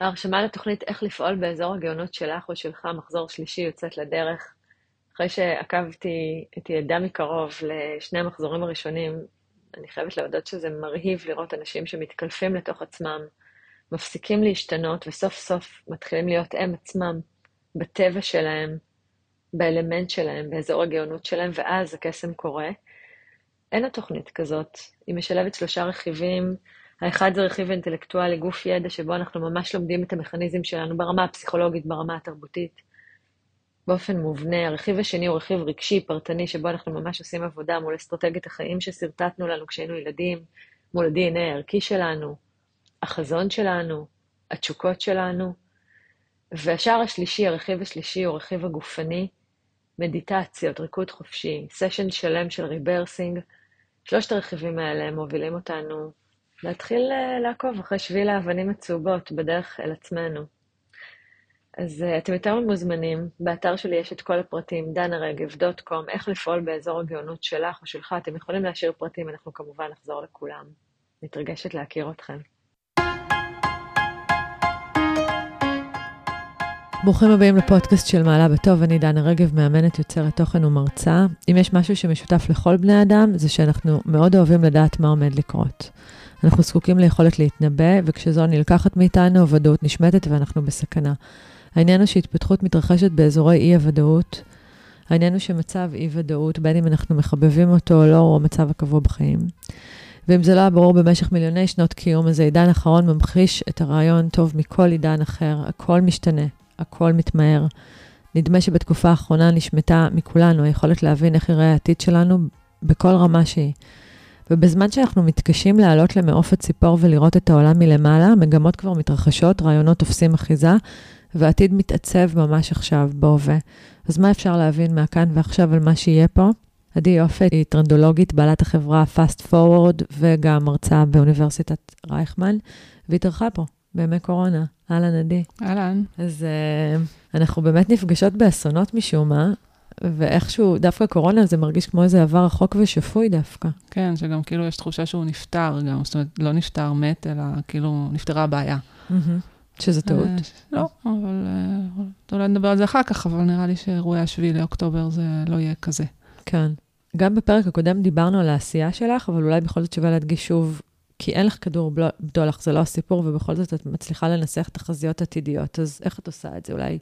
ההרשמה לתוכנית איך לפעול באזור הגאונות שלך או שלך, מחזור שלישי, יוצאת לדרך. אחרי שעקבתי את ידה מקרוב לשני המחזורים הראשונים, אני חייבת להודות שזה מרהיב לראות אנשים שמתקלפים לתוך עצמם, מפסיקים להשתנות וסוף סוף מתחילים להיות הם עצמם, בטבע שלהם, באלמנט שלהם, באזור הגאונות שלהם, ואז הקסם קורה. אין התוכנית כזאת, היא משלבת שלושה רכיבים. האחד זה רכיב אינטלקטואלי, גוף ידע, שבו אנחנו ממש לומדים את המכניזם שלנו ברמה הפסיכולוגית, ברמה התרבותית, באופן מובנה. הרכיב השני הוא רכיב רגשי, פרטני, שבו אנחנו ממש עושים עבודה מול אסטרטגיית החיים ששרטטנו לנו כשהיינו ילדים, מול ה-DNA הערכי שלנו, החזון שלנו, התשוקות שלנו. והשער השלישי, הרכיב השלישי, הוא הרכיב הגופני, מדיטציות, ריקוד חופשי, סשן שלם של rebirthing. שלושת הרכיבים האלה מובילים אותנו להתחיל אה, לעקוב אחרי שביל האבנים הצהובות בדרך אל עצמנו. אז uh, אתם יותר מוזמנים, באתר שלי יש את כל הפרטים, danaרגב.com, איך לפעול באזור הגאונות שלך או שלך, אתם יכולים להשאיר פרטים, אנחנו כמובן נחזור לכולם. מתרגשת להכיר אתכם. ברוכים הבאים לפודקאסט של מעלה בטוב, אני דנה רגב, מאמנת יוצרת תוכן ומרצה. אם יש משהו שמשותף לכל בני אדם, זה שאנחנו מאוד אוהבים לדעת מה עומד לקרות. אנחנו זקוקים ליכולת להתנבא, וכשזו נלקחת מאיתנו, הוודאות נשמטת ואנחנו בסכנה. העניין הוא שהתפתחות מתרחשת באזורי אי-הוודאות. העניין הוא שמצב אי-ודאות, בין אם אנחנו מחבבים אותו או לא, הוא המצב הקבוע בחיים. ואם זה לא היה ברור במשך מיליוני שנות קיום, אז העידן האחרון ממחיש את הרעיון טוב מכל עידן אחר, הכל משתנה. הכל מתמהר. נדמה שבתקופה האחרונה נשמטה מכולנו היכולת להבין איך יראה העתיד שלנו בכל רמה שהיא. ובזמן שאנחנו מתקשים לעלות למעוף הציפור ולראות את העולם מלמעלה, מגמות כבר מתרחשות, רעיונות תופסים אחיזה, והעתיד מתעצב ממש עכשיו, בהווה. אז מה אפשר להבין מהכאן ועכשיו על מה שיהיה פה? עדי יופי היא טרנדולוגית, בעלת החברה Fast Forward וגם מרצה באוניברסיטת רייכמן, והיא התארחה פה בימי קורונה. אהלן, עדי. אהלן. אז uh, אנחנו באמת נפגשות באסונות משום מה, ואיכשהו, דווקא קורונה זה מרגיש כמו איזה עבר רחוק ושפוי דווקא. כן, שגם כאילו יש תחושה שהוא נפטר גם, זאת אומרת, לא נפטר מת, אלא כאילו נפטרה הבעיה. שזה טעות. אה, לא, אבל אה, אולי נדבר על זה אחר כך, אבל נראה לי שאירועי השביעי לאוקטובר זה לא יהיה כזה. כן. גם בפרק הקודם דיברנו על העשייה שלך, אבל אולי בכל זאת שווה להדגיש שוב כי אין לך כדור בדולח, זה לא הסיפור, ובכל זאת את מצליחה לנסח תחזיות עתידיות. אז איך את עושה את זה? אולי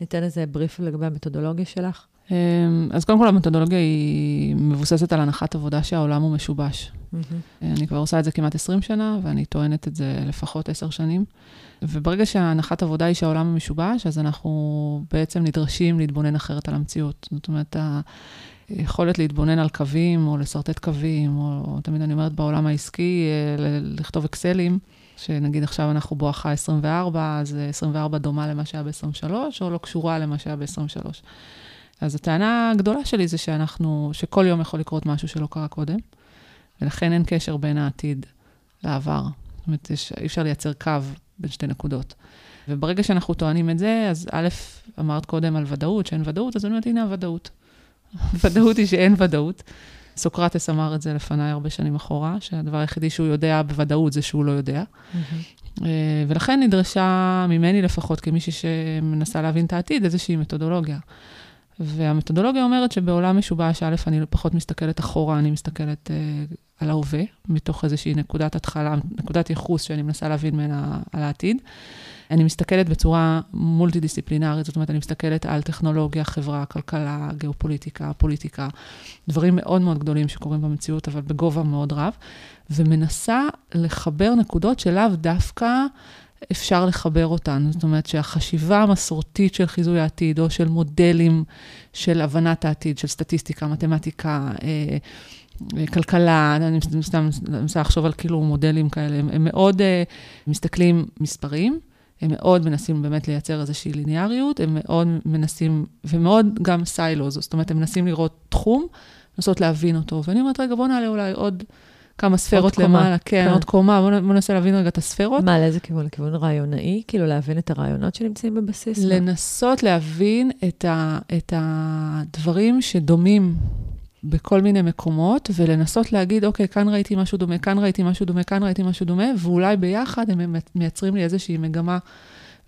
ניתן איזה בריף לגבי המתודולוגיה שלך? אמ, אז קודם כל, המתודולוגיה היא מבוססת על הנחת עבודה שהעולם הוא משובש. Mm-hmm. אני כבר עושה את זה כמעט 20 שנה, ואני טוענת את זה לפחות 10 שנים. וברגע שההנחת עבודה היא שהעולם הוא משובש, אז אנחנו בעצם נדרשים להתבונן אחרת על המציאות. זאת אומרת, יכולת להתבונן על קווים, או לשרטט קווים, או, או תמיד אני אומרת בעולם העסקי, אה, לכתוב אקסלים, שנגיד עכשיו אנחנו בואכה 24, אז 24 דומה למה שהיה ב-23, או לא קשורה למה שהיה ב-23. אז הטענה הגדולה שלי זה שאנחנו, שכל יום יכול לקרות משהו שלא קרה קודם, ולכן אין קשר בין העתיד לעבר. זאת אומרת, יש, אי אפשר לייצר קו בין שתי נקודות. וברגע שאנחנו טוענים את זה, אז א', אמרת קודם על ודאות, שאין ודאות, אז אני אומרת, הנה הוודאות. ודאות היא שאין ודאות. סוקרטס אמר את זה לפניי הרבה שנים אחורה, שהדבר היחידי שהוא יודע בוודאות זה שהוא לא יודע. Mm-hmm. ולכן נדרשה, ממני לפחות, כמישהי שמנסה להבין את העתיד, איזושהי מתודולוגיה. והמתודולוגיה אומרת שבעולם משובש, א', אני פחות מסתכלת אחורה, אני מסתכלת uh, על ההווה, מתוך איזושהי נקודת התחלה, נקודת ייחוס שאני מנסה להבין ממנה על העתיד. אני מסתכלת בצורה מולטי-דיסציפלינרית, זאת אומרת, אני מסתכלת על טכנולוגיה, חברה, כלכלה, גיאופוליטיקה, פוליטיקה, דברים מאוד מאוד גדולים שקורים במציאות, אבל בגובה מאוד רב, ומנסה לחבר נקודות שלאו דווקא אפשר לחבר אותן. זאת אומרת שהחשיבה המסורתית של חיזוי העתיד, או של מודלים של הבנת העתיד, של סטטיסטיקה, מתמטיקה, אה, אה, כלכלה, אני סתם מנסה לחשוב על כאילו מודלים כאלה, הם, מאוד uh, מסתכלים מספרים, הם מאוד מנסים באמת לייצר איזושהי ליניאריות, הם מאוד מנסים, ומאוד גם סיילוז, זאת אומרת, הם מנסים לראות תחום, לנסות להבין אותו. ואני אומרת, רגע, בוא נעלה אולי עוד כמה ספרות עוד למעלה, כן, כן, עוד קומה, בוא, בוא ננסה להבין רגע את הספרות. מה, לאיזה כיוון? לכיוון רעיונאי? כאילו להבין את הרעיונות שנמצאים בבסיס? לנסות להבין את, ה, את הדברים שדומים בכל מיני מקומות, ולנסות להגיד, אוקיי, כאן ראיתי משהו דומה, כאן ראיתי משהו דומה, כאן ראיתי משהו דומה, ואולי ביחד הם מייצרים לי איזושהי מגמה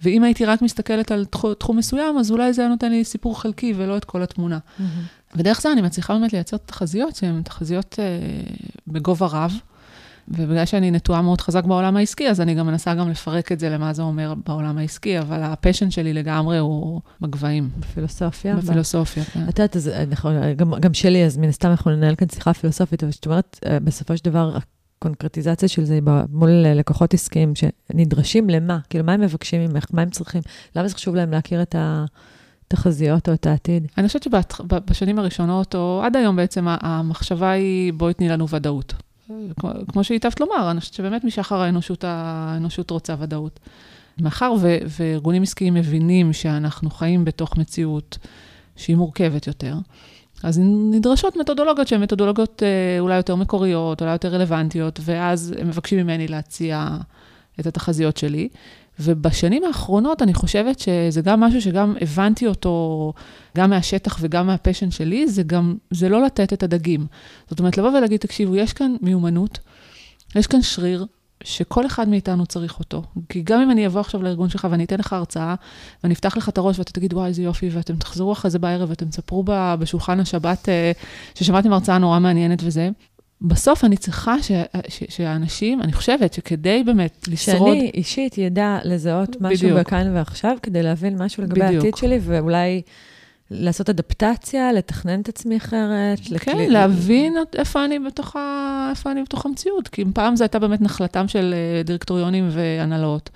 ואם הייתי רק מסתכלת על תחום, תחום מסוים, אז אולי זה היה נותן לי סיפור חלקי ולא את כל התמונה. Mm-hmm. ודרך זה אני מצליחה באמת לייצר תחזיות שהן תחזיות אה, בגובה רב. ובגלל שאני נטועה מאוד חזק בעולם העסקי, אז אני גם מנסה גם לפרק את זה למה זה אומר בעולם העסקי, אבל הפשן שלי לגמרי הוא בגבהים. בפילוסופיה? בפילוסופיה, כן. את יודעת, אז נכון, גם, גם שלי, אז מן הסתם אנחנו ננהל כאן שיחה פילוסופית, אבל זאת אומרת, אה, בסופו של דבר, הקונקרטיזציה של זה מול לקוחות עסקיים שנדרשים למה? כאילו, מה הם מבקשים ממך? מה הם צריכים? למה זה חשוב להם להכיר את ה... תחזיות או את העתיד? אני חושבת שבשנים הראשונות, או עד היום בעצם, המחשבה היא, בואי תני לנו ודאות. כמו שהיטבת לומר, אני חושבת שבאמת משחר האנושות, האנושות רוצה ודאות. מאחר ו- וארגונים עסקיים מבינים שאנחנו חיים בתוך מציאות שהיא מורכבת יותר, אז נדרשות מתודולוגיות שהן מתודולוגיות אה, אולי יותר מקוריות, אולי יותר רלוונטיות, ואז הם מבקשים ממני להציע את התחזיות שלי. ובשנים האחרונות אני חושבת שזה גם משהו שגם הבנתי אותו, גם מהשטח וגם מהפשן שלי, זה גם, זה לא לתת את הדגים. זאת אומרת, לבוא ולהגיד, תקשיבו, יש כאן מיומנות, יש כאן שריר, שכל אחד מאיתנו צריך אותו. כי גם אם אני אבוא עכשיו לארגון שלך ואני אתן לך הרצאה, ואני אפתח לך את הראש ואתה תגיד, וואי, איזה יופי, ואתם תחזרו אחרי זה בערב ואתם תספרו בשולחן השבת אה, ששמעתם הרצאה נורא מעניינת וזה, בסוף אני צריכה ש, ש, שהאנשים, אני חושבת שכדי באמת לשרוד... שאני אישית ידע לזהות משהו בדיוק. בכאן ועכשיו, כדי להבין משהו לגבי בדיוק. העתיד שלי, ואולי לעשות אדפטציה, לתכנן את עצמי אחרת. כן, לכלי... להבין איפה אני, בתוך ה... איפה אני בתוך המציאות. כי פעם זו הייתה באמת נחלתם של אה, דירקטוריונים והנהלות.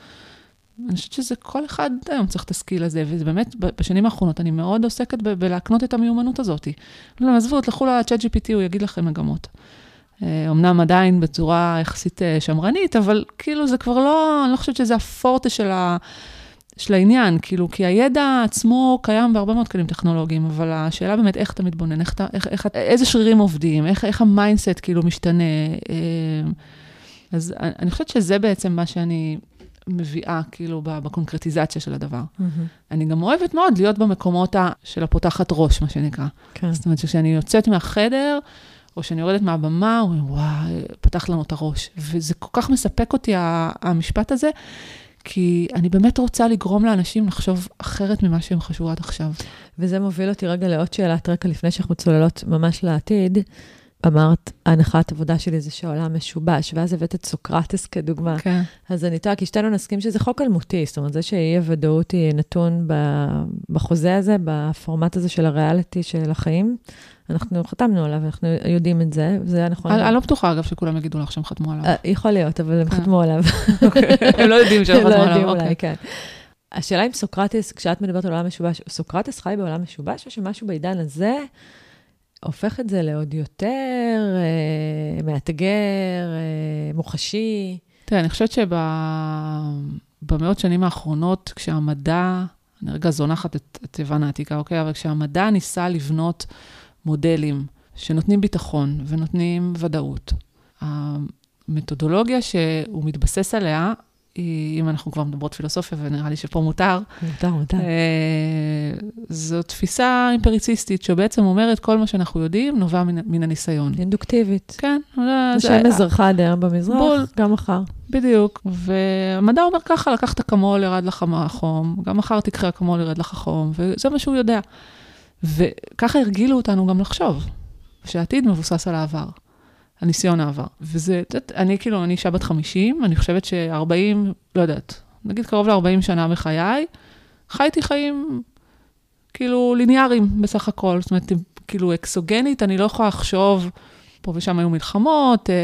אני חושבת שזה כל אחד היום צריך את הסקיל הזה, וזה באמת, בשנים האחרונות אני מאוד עוסקת בלהקנות את המיומנות הזאת. לא, עזבו, תלכו ל-chat GPT, הוא יגיד לכם מגמות. אמנם עדיין בצורה יחסית אה, שמרנית, אבל כאילו זה כבר לא, אני לא חושבת שזה הפורטה של, ה, של העניין, כאילו, כי הידע עצמו קיים בהרבה מאוד כלים טכנולוגיים, אבל השאלה באמת איך אתה מתבונן, איך אתה, איך, איך, איזה שרירים עובדים, איך, איך ה mindset כאילו משתנה. אה, אז אני חושבת שזה בעצם מה שאני מביאה, כאילו, בקונקרטיזציה של הדבר. Mm-hmm. אני גם אוהבת מאוד להיות במקומות של הפותחת ראש, מה שנקרא. כן. זאת אומרת, שכשאני יוצאת מהחדר, או שאני יורדת מהבמה, אומרים, וואי, פתח לנו את הראש. וזה כל כך מספק אותי, המשפט הזה, כי אני באמת רוצה לגרום לאנשים לחשוב אחרת ממה שהם חשבו עד עכשיו. וזה מוביל אותי רגע לעוד שאלת רקע לפני שאנחנו צוללות ממש לעתיד. אמרת, הנחת עבודה שלי זה שהעולם משובש, ואז הבאת את סוקרטס כדוגמה. כן. אז אני טועה, כי שתינו נסכים שזה חוק אלמותי, זאת אומרת, זה שאי הוודאות היא נתון בחוזה הזה, בפורמט הזה של הריאליטי של החיים. אנחנו חתמנו עליו, אנחנו יודעים את זה, וזה היה נכון. אני לא בטוחה, אגב, שכולם יגידו לך שהם חתמו עליו. אה, יכול להיות, אבל הם כן. חתמו עליו. אוקיי, הם לא יודעים שהם חתמו עליו. לא יודעים אולי, כן. השאלה אם סוקרטס, כשאת מדברת על עולם משובש, סוקרטס חי בעולם משובש, או שמשהו בעידן הזה הופך את זה לעוד יותר אה, מאתגר, אה, מוחשי? תראה, אני חושבת שבמאות שנים האחרונות, כשהמדע, אני רגע זונחת את, את יוון העתיקה, אוקיי? אבל כשהמדע ניסה לבנות מודלים שנותנים ביטחון ונותנים ודאות. המתודולוגיה שהוא מתבסס עליה, אם אנחנו כבר מדברות פילוסופיה, ונראה לי שפה מותר, מותר, מותר. אה, זו תפיסה אימפריציסטית, שבעצם אומרת, כל מה שאנחנו יודעים נובע מן, מן הניסיון. אינדוקטיבית. כן. זה שאין מזרחה עד היום במזרח, בול. גם מחר. בדיוק. והמדע אומר ככה, לקחת אקמול, ירד לך החום, גם מחר תקחה אקמול, ירד לך חום, וזה מה שהוא יודע. וככה הרגילו אותנו גם לחשוב, שהעתיד מבוסס על העבר, על ניסיון העבר. וזה, את יודעת, אני כאילו, אני אישה בת 50, אני חושבת ש-40, לא יודעת, נגיד קרוב ל-40 שנה בחיי, חייתי חיים כאילו ליניאריים בסך הכל. זאת אומרת, כאילו אקסוגנית, אני לא יכולה לחשוב, פה ושם היו מלחמות, אה,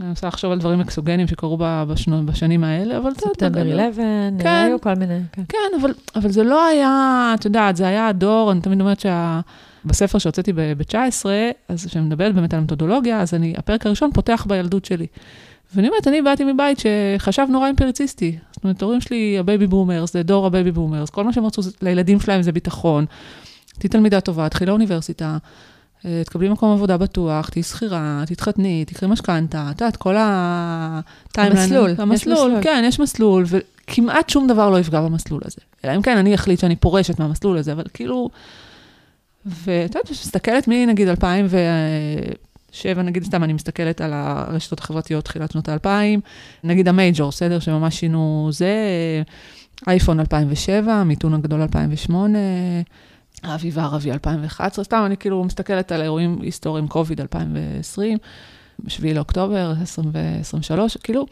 אני מנסה לחשוב על דברים אקסוגנים שקרו בשנו, בשנים האלה, אבל... ספטמבר 11, כן, היו כל מיני, כן. כן, אבל, אבל זה לא היה, את יודעת, זה היה הדור, אני תמיד אומרת שבספר שהוצאתי ב-19, אז כשאני מדברת באמת על מתודולוגיה, אז אני, הפרק הראשון פותח בילדות שלי. ואני אומרת, אני באתי מבית שחשב נורא אימפריציסטי. זאת אומרת, ההורים שלי, ה baby boomers, זה דור ה baby boomers, כל מה שהם רצו לילדים שלהם זה ביטחון. תהיי תלמידה טובה, תחילה אוניברסיטה. אה, תקבלי מקום עבודה בטוח, תהיי שכירה, תתחתני, תקחי משכנתה, את יודעת, כל ה... המסלול. המסלול, כן, יש מסלול, וכמעט שום דבר לא יפגע במסלול הזה. אלא אם כן, אני אחליט שאני פורשת מהמסלול הזה, אבל כאילו... ואת יודעת, כשמסתכלת מנגיד 2000 ו... שבע, נגיד סתם, אני מסתכלת על הרשתות החברתיות תחילת שנות האלפיים, נגיד המייג'ור, בסדר? שממש שינו זה, אייפון 2007, מיתון הגדול 2008, האביב הערבי 2011, סתם, אני כאילו מסתכלת על אירועים היסטוריים, קוביד 2020, 7 לאוקטובר 2023, כאילו,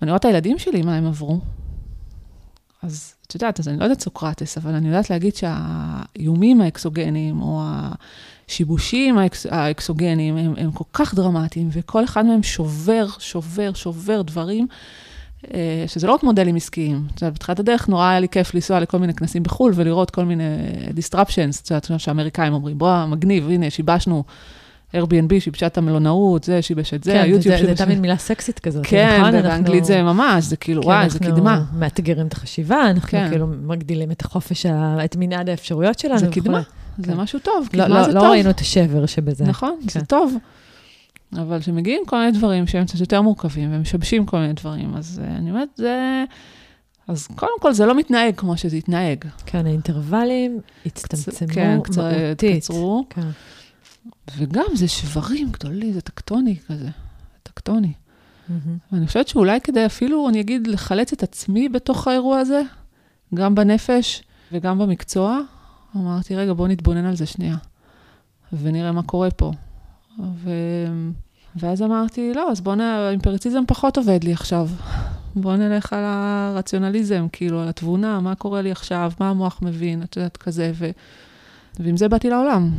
ואני רואה את הילדים שלי, מה הם עברו. אז את יודעת, אז אני לא יודעת סוקרטס, אבל אני יודעת להגיד שהאיומים האקסוגניים, או השיבושים האקס, האקסוגניים, הם, הם כל כך דרמטיים, וכל אחד מהם שובר, שובר, שובר דברים, שזה לא רק מודלים עסקיים. את יודעת, בתחילת הדרך נורא היה לי כיף לנסוע לכל מיני כנסים בחו"ל ולראות כל מיני disruptions, את יודעת, שהאמריקאים אומרים, בוא, מגניב, הנה, שיבשנו. Airbnb שיבשה את המלונאות, זה שיבש את זה, כן, היוטיוב שיבש... כן, זה תמיד מילה סקסית כזאת, כן, נכון? ובאנגלית זה ממש, זה כאילו, וואי, איזה קדמה. אנחנו מאתגרים את החשיבה, אנחנו כן. כאילו מגדילים את החופש, את מנעד האפשרויות שלנו. זה קדמה, זה כן. משהו טוב, לא, קדמה לא, זה לא טוב. לא ראינו את השבר שבזה. נכון, כן. זה טוב. אבל כשמגיעים כל מיני דברים שהם קצת יותר מורכבים ומשבשים כל מיני דברים, אז uh, אני אומרת, זה... אז קודם כל, זה לא מתנהג כמו שזה התנהג. כן, האינטרוולים הצטמצמו כן, מהותית. קצרו. כן. וגם זה שברים גדולים, זה טקטוני כזה, טקטוני. Mm-hmm. ואני חושבת שאולי כדי אפילו, אני אגיד, לחלץ את עצמי בתוך האירוע הזה, גם בנפש וגם במקצוע, אמרתי, רגע, בואו נתבונן על זה שנייה, ונראה מה קורה פה. ו... ואז אמרתי, לא, אז בואו נ... האימפריציזם פחות עובד לי עכשיו. בואו נלך על הרציונליזם, כאילו, על התבונה, מה קורה לי עכשיו, מה המוח מבין, את יודעת, כזה, ו... ועם זה באתי לעולם.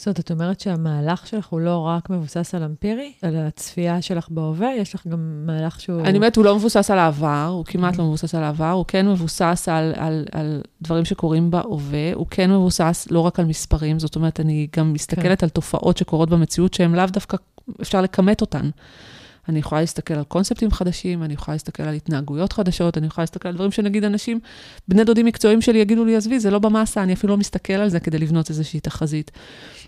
זאת אומרת, את אומרת שהמהלך שלך הוא לא רק מבוסס על אמפירי, על הצפייה שלך בהווה, יש לך גם מהלך שהוא... אני אומרת, הוא לא מבוסס על העבר, הוא כמעט לא מבוסס על העבר, הוא כן מבוסס על, על, על דברים שקורים בהווה, הוא כן מבוסס לא רק על מספרים, זאת אומרת, אני גם מסתכלת כן. על תופעות שקורות במציאות שהן לאו דווקא אפשר לכמת אותן. אני יכולה להסתכל על קונספטים חדשים, אני יכולה להסתכל על התנהגויות חדשות, אני יכולה להסתכל על דברים שנגיד אנשים, בני דודים מקצועיים שלי יגידו לי, עזבי, זה לא במאסה, אני אפילו לא מסתכל על זה כדי לבנות איזושהי תחזית.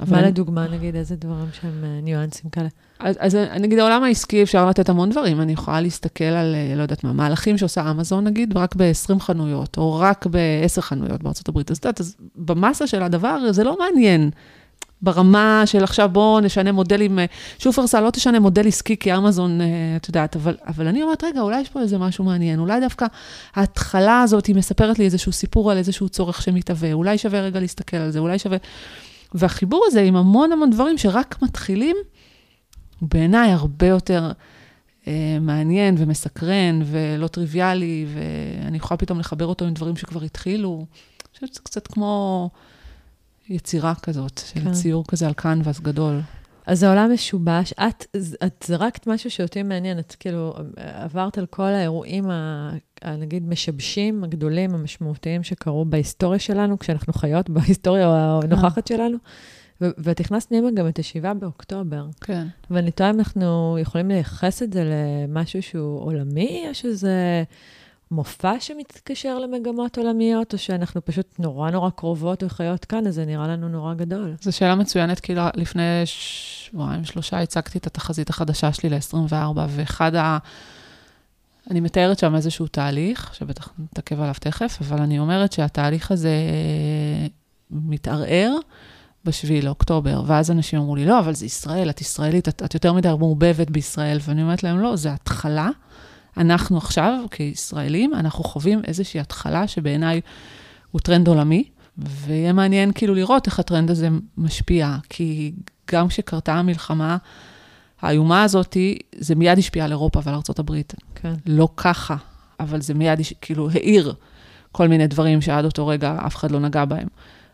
מה אני... לדוגמה, נגיד, איזה דברים שהם ניואנסים כאלה? אז, אז נגיד, העולם העסקי אפשר לתת המון דברים. אני יכולה להסתכל על, לא יודעת מה, מהלכים שעושה אמזון, נגיד, רק ב-20 חנויות, או רק ב-10 חנויות בארצות הברית. אז את יודעת, אז במאסה של הדבר, זה לא מעניין. ברמה של עכשיו בואו נשנה מודלים, שופרסל לא תשנה מודל עסקי כי אמזון, את יודעת, אבל, אבל אני אומרת, רגע, אולי יש פה איזה משהו מעניין, אולי דווקא ההתחלה הזאת היא מספרת לי איזשהו סיפור על איזשהו צורך שמתהווה, אולי שווה רגע להסתכל על זה, אולי שווה... והחיבור הזה עם המון המון דברים שרק מתחילים, הוא בעיניי הרבה יותר אה, מעניין ומסקרן ולא טריוויאלי, ואני יכולה פתאום לחבר אותו עם דברים שכבר התחילו. אני חושבת שזה קצת כמו... יצירה כזאת, של כן. ציור כזה על קנבס גדול. אז העולם משובש. את, את זרקת משהו שאותי מעניין, את כאילו עברת על כל האירועים, ה, ה, נגיד, משבשים הגדולים, המשמעותיים שקרו בהיסטוריה שלנו, כשאנחנו חיות בהיסטוריה הנוכחת שלנו. ואת הכנסת פנימה גם את השבעה באוקטובר. כן. ואני תוהה אם אנחנו יכולים לייחס את זה למשהו שהוא עולמי, או שזה... מופע שמתקשר למגמות עולמיות, או שאנחנו פשוט נורא נורא קרובות וחיות כאן, אז זה נראה לנו נורא גדול. זו שאלה מצוינת, כי לפני שבועיים, שלושה, הצגתי את התחזית החדשה שלי ל-24, ואחד ה... אני מתארת שם איזשהו תהליך, שבטח נתעכב עליו תכף, אבל אני אומרת שהתהליך הזה מתערער ב-7 לאוקטובר, ואז אנשים אמרו לי, לא, אבל זה ישראל, את ישראלית, את, את יותר מדי מעורבבת בישראל, ואני אומרת להם, לא, זה התחלה. אנחנו עכשיו, כישראלים, אנחנו חווים איזושהי התחלה שבעיניי הוא טרנד עולמי, ויהיה מעניין כאילו לראות איך הטרנד הזה משפיע, כי גם כשקרתה המלחמה האיומה הזאת, זה מיד השפיע על אירופה ועל ארה"ב. כן. לא ככה, אבל זה מיד כאילו העיר כל מיני דברים שעד אותו רגע אף אחד לא נגע בהם.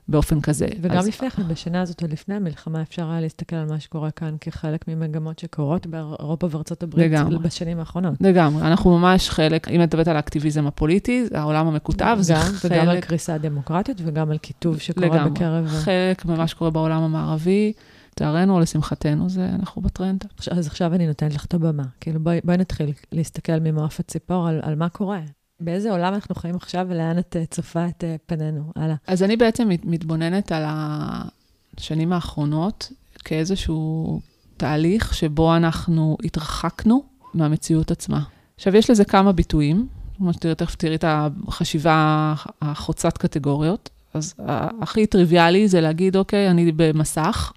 באופן כזה. וגם אז... לפני כן, בשנה הזאת ולפני המלחמה, אפשר היה להסתכל על מה שקורה כאן כחלק ממגמות שקורות באירופה וארצות הברית לגמרי. בשנים האחרונות. לגמרי, אנחנו ממש חלק, אם את מדברת על האקטיביזם הפוליטי, העולם המקוטב, זה חלק... וגם על קריסה דמוקרטית וגם על קיטוב שקורה לגמרי, בקרב... לגמרי, חלק ממה שקורה בעולם המערבי. לצערנו או לשמחתנו, זה, אנחנו בטרנד. אז עכשיו אני נותנת לך את הבמה. כאילו, בואי, בואי נתחיל להסתכל ממעוף הציפור על, על מה קורה. באיזה עולם אנחנו חיים עכשיו ולאן את צופה את פנינו? הלאה. אז אני בעצם מתבוננת על השנים האחרונות כאיזשהו תהליך שבו אנחנו התרחקנו מהמציאות עצמה. עכשיו, יש לזה כמה ביטויים, כמו שתראי, תכף תראי את החשיבה החוצת קטגוריות. אז הכי טריוויאלי זה להגיד, אוקיי, אני במסך,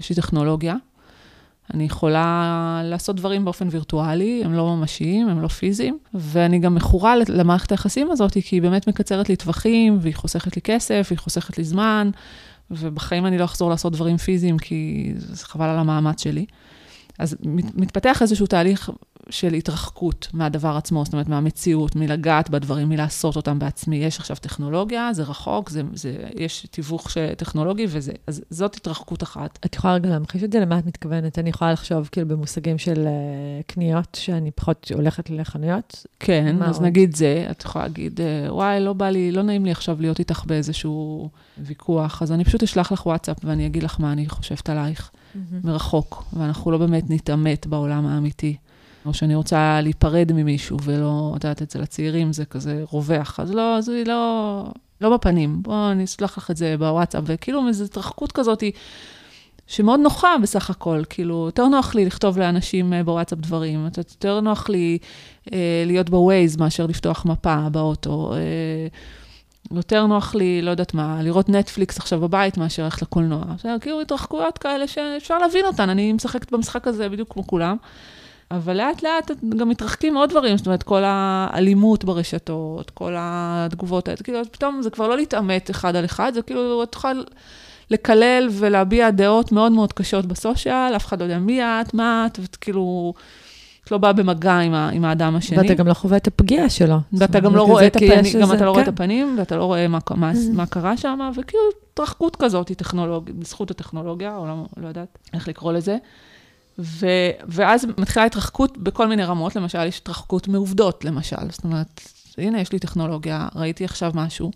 יש לי טכנולוגיה, אני יכולה לעשות דברים באופן וירטואלי, הם לא ממשיים, הם לא פיזיים, ואני גם מכורה למערכת היחסים הזאת, כי היא באמת מקצרת לי טווחים, והיא חוסכת לי כסף, והיא חוסכת לי זמן, ובחיים אני לא אחזור לעשות דברים פיזיים, כי זה חבל על המאמץ שלי. אז מתפתח איזשהו תהליך של התרחקות מהדבר עצמו, זאת אומרת, מהמציאות, מלגעת בדברים, מלעשות אותם בעצמי. יש עכשיו טכנולוגיה, זה רחוק, זה, זה, יש תיווך טכנולוגי וזה, אז זאת התרחקות אחת. את יכולה רגע להמחיש את זה? למה את מתכוונת? אני יכולה לחשוב כאילו במושגים של uh, קניות, שאני פחות הולכת לחנויות? כן, אז עוד? נגיד זה, את יכולה להגיד, אה, וואי, לא בא לי, לא נעים לי עכשיו להיות איתך באיזשהו ויכוח, אז אני פשוט אשלח לך וואטסאפ ואני אגיד לך מה אני חושבת עלייך. mm-hmm. מרחוק, ואנחנו לא באמת נתעמת בעולם האמיתי. או שאני רוצה להיפרד ממישהו, ולא, את יודעת, אצל הצעירים זה כזה רווח, אז לא, זה לא, לא בפנים. בואו אני אסלח לך את זה בוואטסאפ, וכאילו איזו התרחקות כזאת שמאוד נוחה בסך הכל, כאילו, יותר נוח לי לכתוב לאנשים אה, בוואטסאפ דברים, יותר נוח לי אה, להיות בווייז מאשר לפתוח מפה באוטו. אה, יותר נוח לי, לא יודעת מה, לראות נטפליקס עכשיו בבית מאשר ללכת לקולנוע. זה כאילו התרחקויות כאלה שאפשר להבין אותן, אני משחקת במשחק הזה בדיוק כמו כולם. אבל לאט לאט גם מתרחקים עוד דברים, זאת אומרת, כל האלימות ברשתות, כל התגובות האלה, כאילו, פתאום זה כבר לא להתעמת אחד על אחד, זה כאילו, את יכולה לקלל ולהביע דעות מאוד מאוד קשות בסושיאל, אף אחד לא יודע מי את, מה את, ואת כאילו... לא בא במגע עם, ה, עם האדם השני. ואתה גם לא חווה את הפגיעה שלו. ואתה גם לא רואה את הפנים, גם אתה לא רואה את כן. הפנים, ואתה לא רואה מה, מה, mm. מה קרה שם, וכאילו התרחקות כזאת היא טכנולוגית, בזכות הטכנולוגיה, או לא, לא יודעת איך לקרוא לזה. ו, ואז מתחילה התרחקות בכל מיני רמות, למשל, יש התרחקות מעובדות, למשל. זאת אומרת, הנה, יש לי טכנולוגיה, ראיתי עכשיו משהו,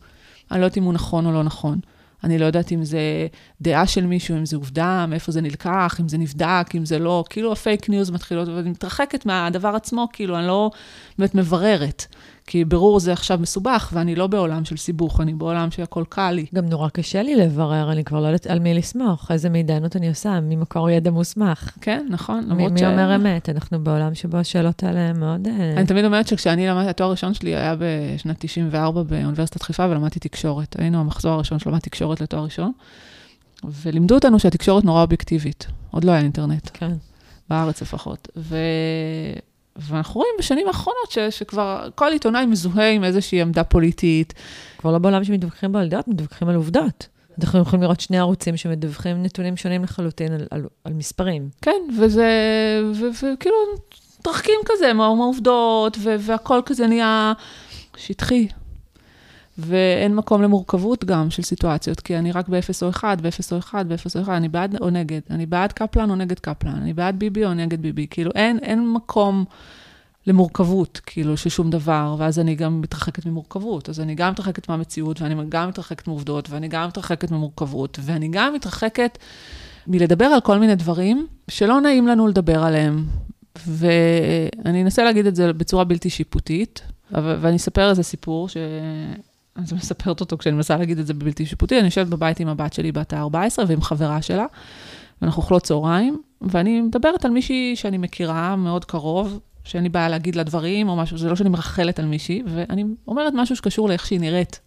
אני לא יודעת אם הוא נכון או לא נכון. אני לא יודעת אם זה דעה של מישהו, אם זה עובדה, מאיפה זה נלקח, אם זה נבדק, אם זה לא, כאילו הפייק ניוז מתחילות, ואני מתרחקת מהדבר עצמו, כאילו, אני לא באמת מבררת. כי ברור זה עכשיו מסובך, ואני לא בעולם של סיבוך, אני בעולם שהכל קל לי. גם נורא קשה לי לברר, אני כבר לא יודעת על מי לסמוך, איזה מידענות אני עושה, ממקור ידע מוסמך. כן, נכון, למרות ש... מי אומר אמת? אנחנו בעולם שבו השאלות האלה מאוד... אה, אני תמיד אומרת שכשאני למדתי, התואר הראשון שלי היה בשנת 94 באוניברסיטת חיפה, ולמדתי תקשורת. היינו המחזור הראשון שלמד תקשורת לתואר ראשון, ולימדו אותנו שהתקשורת נורא אובייקטיבית. עוד לא היה אינטרנט. כן. בארץ לפחות. ו... ואנחנו רואים בשנים האחרונות ש, שכבר כל עיתונאי מזוהה עם איזושהי עמדה פוליטית. כבר לא בעולם שמתווכחים בו על דעות, מתווכחים על עובדות. אנחנו יכולים לראות שני ערוצים שמדווחים נתונים שונים לחלוטין על, על, על מספרים. כן, וזה, וכאילו, מתרחקים כזה מהעובדות, והכל כזה נהיה שטחי. ואין מקום למורכבות גם של סיטואציות, כי אני רק ב-0 או 1, ב-0 או 1, ב-0 או 1, אני בעד או נגד, אני בעד קפלן או נגד קפלן, אני בעד ביבי או נגד ביבי, כאילו אין, אין מקום למורכבות, כאילו, של שום דבר, ואז אני גם מתרחקת ממורכבות, אז אני גם מתרחקת מהמציאות, ואני גם מתרחקת מעובדות, ואני גם מתרחקת ממורכבות, ואני גם מתרחקת מלדבר על כל מיני דברים שלא נעים לנו לדבר עליהם. ואני אנסה להגיד את זה בצורה בלתי שיפוטית, ואני אספר איזה סיפור ש... אני מספרת אותו כשאני מנסה להגיד את זה בבלתי שיפוטי, אני יושבת בבית עם הבת שלי בת ה-14 ועם חברה שלה, ואנחנו אוכלות צהריים, ואני מדברת על מישהי שאני מכירה מאוד קרוב, שאין לי בעיה להגיד לה דברים או משהו, זה לא שאני מרחלת על מישהי, ואני אומרת משהו שקשור לאיך שהיא נראית.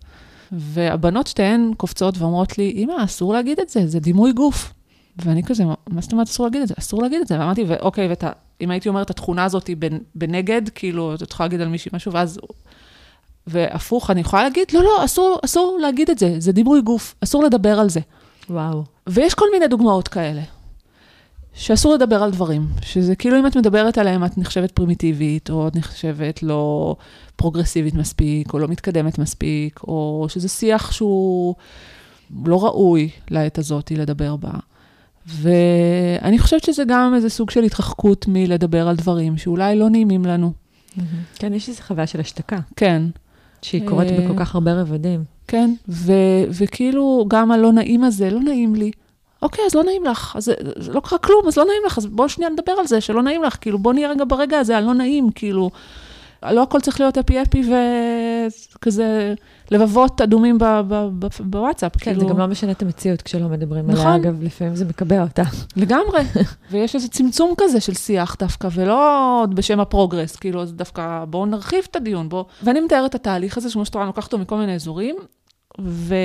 והבנות שתיהן קופצות ואומרות לי, אמא, אסור להגיד את זה, זה דימוי גוף. ואני כזה, מה זאת אומרת אסור להגיד את זה? אסור להגיד את זה. ואמרתי, ואוקיי, ואם הייתי אומרת, התכונה הזאת בנגד, כאילו, את יכולה להגיד על מישהי משהו, ואז והפוך, אני יכולה להגיד, לא, לא, אסור, אסור להגיד את זה, זה דימוי גוף, אסור לדבר על זה. וואו. ויש כל מיני דוגמאות כאלה, שאסור לדבר על דברים, שזה כאילו אם את מדברת עליהם, את נחשבת פרימיטיבית, או את נחשבת לא פרוגרסיבית מספיק, או לא מתקדמת מספיק, או שזה שיח שהוא לא ראוי לעת הזאת לדבר בה. ואני חושבת שזה גם איזה סוג של התרחקות מלדבר על דברים שאולי לא נעימים לנו. כן, יש איזו חוויה של השתקה. כן. שהיא קורית בכל כך הרבה רבדים. כן, ו- וכאילו גם הלא נעים הזה, לא נעים לי. אוקיי, אז לא נעים לך, אז זה לא קרה כלום, אז לא נעים לך, אז בואו שנייה נדבר על זה, שלא נעים לך, כאילו, בואו נהיה רגע ברגע הזה, הלא נעים, כאילו, לא הכל צריך להיות אפי אפי וכזה לבבות אדומים בוואטסאפ. כן, כאילו... זה גם לא משנה את המציאות כשלא מדברים נכון. עליה, אגב, לפעמים זה מקבע אותה. לגמרי, ויש איזה צמצום כזה של שיח דווקא, ולא בשם הפרוגרס, כאילו, אז דווקא בואו נרחיב את הדיון, בואו... ואני מתארת את התהליך הזה, כמו שאתה רואה, אני לוקחת אותו מכל מיני אזורים, ו...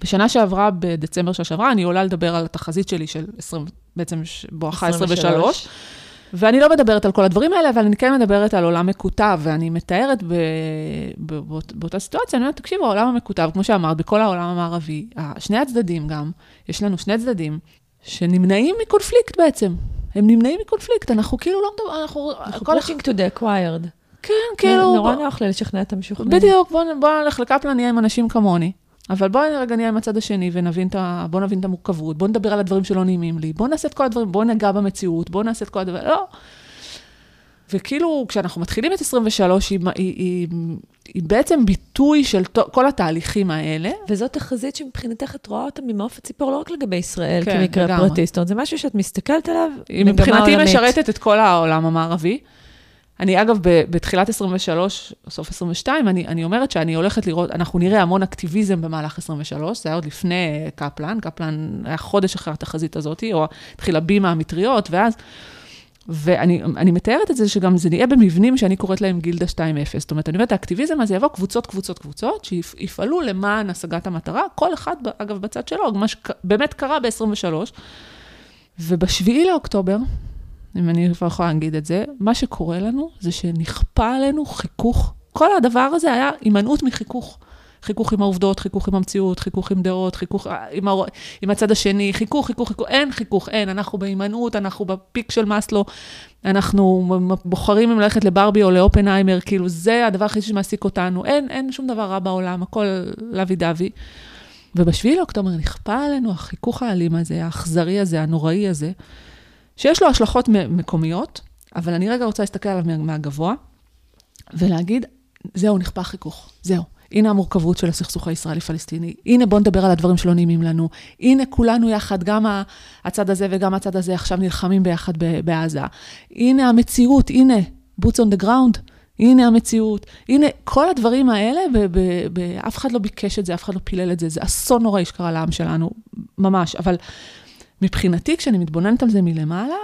בשנה שעברה, בדצמבר של שעברה, אני עולה לדבר על התחזית שלי של 20, בעצם בואכה 23. ואני לא מדברת על כל הדברים האלה, אבל אני כן מדברת על עולם מקוטב, ואני מתארת ב, ב, באות, באותה סיטואציה, אני אומרת, תקשיבו, העולם המקוטב, כמו שאמרת, בכל העולם המערבי, שני הצדדים גם, יש לנו שני צדדים שנמנעים מקונפליקט בעצם. הם נמנעים מקונפליקט, אנחנו כאילו לא מדברים, אנחנו... אנחנו pushing to the acquired. כן, כאילו... נורא נוח לי לשכנע את המשוכנעים. בדיוק, בואו בוא נלך לקפלן, נהיה עם אנשים כמוני. אבל בואו רגע נהיה עם הצד השני ונבין את ה... בואו נבין את המורכבות, בואו נדבר על הדברים שלא נעימים לי, בואו נעשה את כל הדברים, בואו נגע במציאות, בואו נעשה את כל הדברים, לא. וכאילו, כשאנחנו מתחילים את 23, היא, היא, היא, היא בעצם ביטוי של כל התהליכים האלה. וזאת תחזית שמבחינתך את רואה אותה ממעוף הציפור, לא רק לגבי ישראל כן, כמקרה פרטי, זאת אומרת, זה משהו שאת מסתכלת עליו, היא מבחינתי משרתת את כל העולם המערבי. אני אגב, בתחילת 23, סוף 22, אני, אני אומרת שאני הולכת לראות, אנחנו נראה המון אקטיביזם במהלך 23, זה היה עוד לפני קפלן, קפלן היה חודש אחרי התחזית הזאת, או התחילה בימה המטריות, ואז... ואני מתארת את זה שגם זה נהיה במבנים שאני קוראת להם גילדה 2.0. זאת אומרת, אני אומרת, האקטיביזם הזה יבוא קבוצות, קבוצות, קבוצות, שיפעלו למען השגת המטרה, כל אחד, אגב, בצד שלו, מה שבאמת קרה ב-23. ובשביעי לאוקטובר, אם אני כבר יכולה להגיד את זה, מה שקורה לנו זה שנכפה עלינו חיכוך. כל הדבר הזה היה הימנעות מחיכוך. חיכוך עם העובדות, חיכוך עם המציאות, חיכוך עם דעות, חיכוך אה, עם, הר... עם הצד השני, חיכוך, חיכוך, חיכוך, אין חיכוך, אין, אנחנו בהימנעות, אנחנו בפיק של מאסלו, אנחנו בוחרים אם ללכת לברבי או לאופנהיימר, כאילו זה הדבר הכי שמעסיק אותנו, אין, אין שום דבר רע בעולם, הכל לוי דווי. ובשביעי לאוקטובר נכפה עלינו החיכוך האלים הזה, האכזרי הזה, הנוראי הזה, שיש לו השלכות מקומיות, אבל אני רגע רוצה להסתכל עליו מהגבוה, ולהגיד, זהו, נכפה חיכוך, זהו. הנה המורכבות של הסכסוך הישראלי-פלסטיני, הנה בואו נדבר על הדברים שלא נעימים לנו, הנה כולנו יחד, גם הצד הזה וגם הצד הזה עכשיו נלחמים ביחד בעזה. הנה המציאות, הנה, boots on the ground, הנה המציאות, הנה כל הדברים האלה, אף אחד לא ביקש את זה, אף אחד לא פילל את זה, זה אסון נוראי שקרה לעם שלנו, ממש. אבל מבחינתי, כשאני מתבוננת על זה מלמעלה,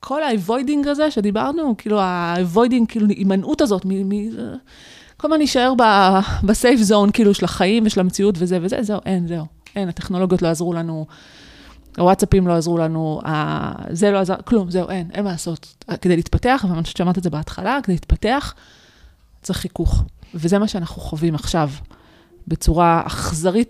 כל ה-avoiding הזה שדיברנו, כאילו ה-avoiding, כאילו הימנעות הזאת, מ- מ- כל הזמן להישאר בסייף זון, כאילו, של החיים ושל המציאות וזה וזה, זהו, אין, זהו. אין, הטכנולוגיות לא עזרו לנו, הוואטסאפים לא עזרו לנו, זה לא עזר, כלום, זהו, אין, אין מה לעשות. כדי להתפתח, ואני חושבת שאמרת את זה בהתחלה, כדי להתפתח, צריך חיכוך. וזה מה שאנחנו חווים עכשיו, בצורה אכזרית,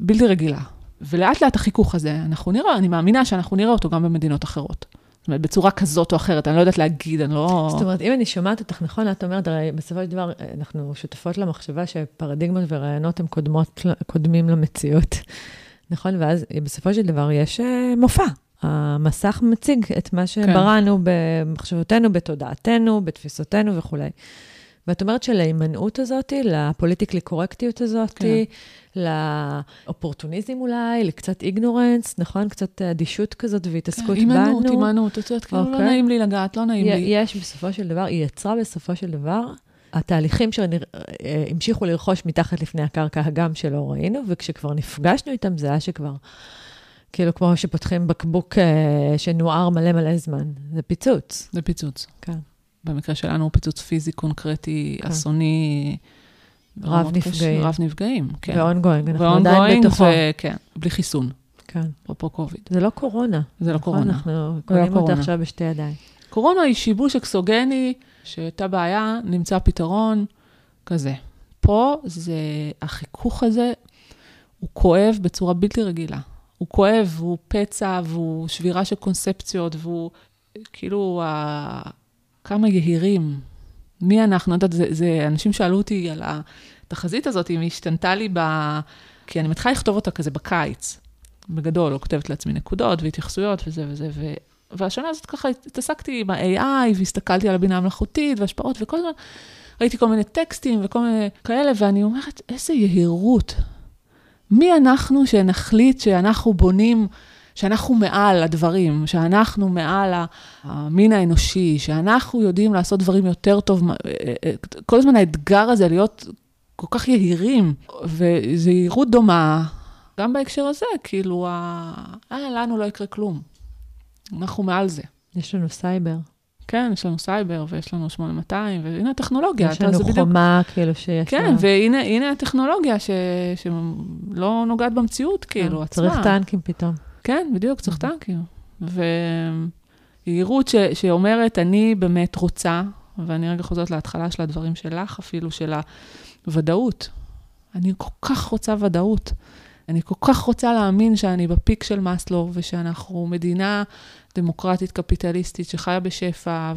בלתי רגילה. ולאט לאט החיכוך הזה, אנחנו נראה, אני מאמינה שאנחנו נראה אותו גם במדינות אחרות. זאת אומרת, בצורה כזאת או אחרת, אני לא יודעת להגיד, אני לא... זאת אומרת, אם אני שומעת אותך נכון, את אומרת, הרי בסופו של דבר, אנחנו שותפות למחשבה שפרדיגמות ורעיונות הם קודמות, קודמים למציאות, נכון? ואז בסופו של דבר יש אה, מופע. המסך מציג את מה כן. שבראנו כן. במחשבותינו, בתודעתנו, בתפיסותינו וכולי. ואת אומרת שלהימנעות הזאת, לפוליטיקלי קורקטיות הזאת, כן. לאופורטוניזם אולי, לקצת איגנורנס, נכון? קצת אדישות כזאת והתעסקות כן, בנו. הימנעות, הימנעות, את יודעת, כאילו לא אוקיי. נעים לי לגעת, לא נעים לי. יש בסופו של דבר, היא יצרה בסופו של דבר התהליכים שהמשיכו לרכוש מתחת לפני הקרקע, הגם שלא ראינו, וכשכבר נפגשנו איתם, זה היה שכבר, כאילו כמו שפותחים בקבוק אה, שנוער מלא מלא זמן. זה פיצוץ. זה פיצוץ. כן. במקרה שלנו הוא פיצוץ פיזי, קונקרטי, כן. אסוני. רב נפגעים. רב נפגעים, כן. ו-ongoing, אנחנו עדיין בתוכו. כן, בלי חיסון. כן. אפרופו קוביד. זה לא קורונה. זה לא נכון, קורונה. אנחנו לא קוראים אותה עכשיו בשתי ידיים. קורונה היא שיבוש אקסוגני, שהייתה בעיה, נמצא פתרון, כזה. פה זה, החיכוך הזה, הוא כואב בצורה בלתי רגילה. הוא כואב, הוא פצע, והוא שבירה של קונספציות, והוא כאילו. כמה יהירים. מי אנחנו? יודעת, זה, זה, אנשים שאלו אותי על התחזית הזאת, אם היא השתנתה לי ב... כי אני מתחילה לכתוב אותה כזה בקיץ. בגדול, לא כותבת לעצמי נקודות והתייחסויות וזה וזה, ו... והשנה הזאת ככה התעסקתי עם ה-AI, והסתכלתי על הבינה המלאכותית והשפעות, וכל הזמן ראיתי כל מיני טקסטים וכל מיני כאלה, ואני אומרת, איזה יהירות. מי אנחנו שנחליט שאנחנו בונים שאנחנו מעל הדברים, שאנחנו מעל המין האנושי, שאנחנו יודעים לעשות דברים יותר טוב. אה, אה, כל הזמן האתגר הזה להיות כל כך יהירים, וזו יהירות דומה, גם בהקשר הזה, כאילו, אה, לנו לא יקרה כלום. אנחנו מעל זה. יש לנו סייבר. כן, יש לנו סייבר, ויש לנו 8200, והנה הטכנולוגיה. יש לנו חומה, בדיוק... כאילו, שיש כן, לה... והנה הטכנולוגיה ש... שלא נוגעת במציאות, כאילו, כן, עצמה. צריך טנקים פתאום. כן, בדיוק, צריך טנקים. ויהירות ש... שאומרת, אני באמת רוצה, ואני רגע חוזרת להתחלה של הדברים שלך, אפילו של הוודאות. אני כל כך רוצה ודאות. אני כל כך רוצה להאמין שאני ב peak של מאסלו, ושאנחנו מדינה דמוקרטית קפיטליסטית שחיה בשפע,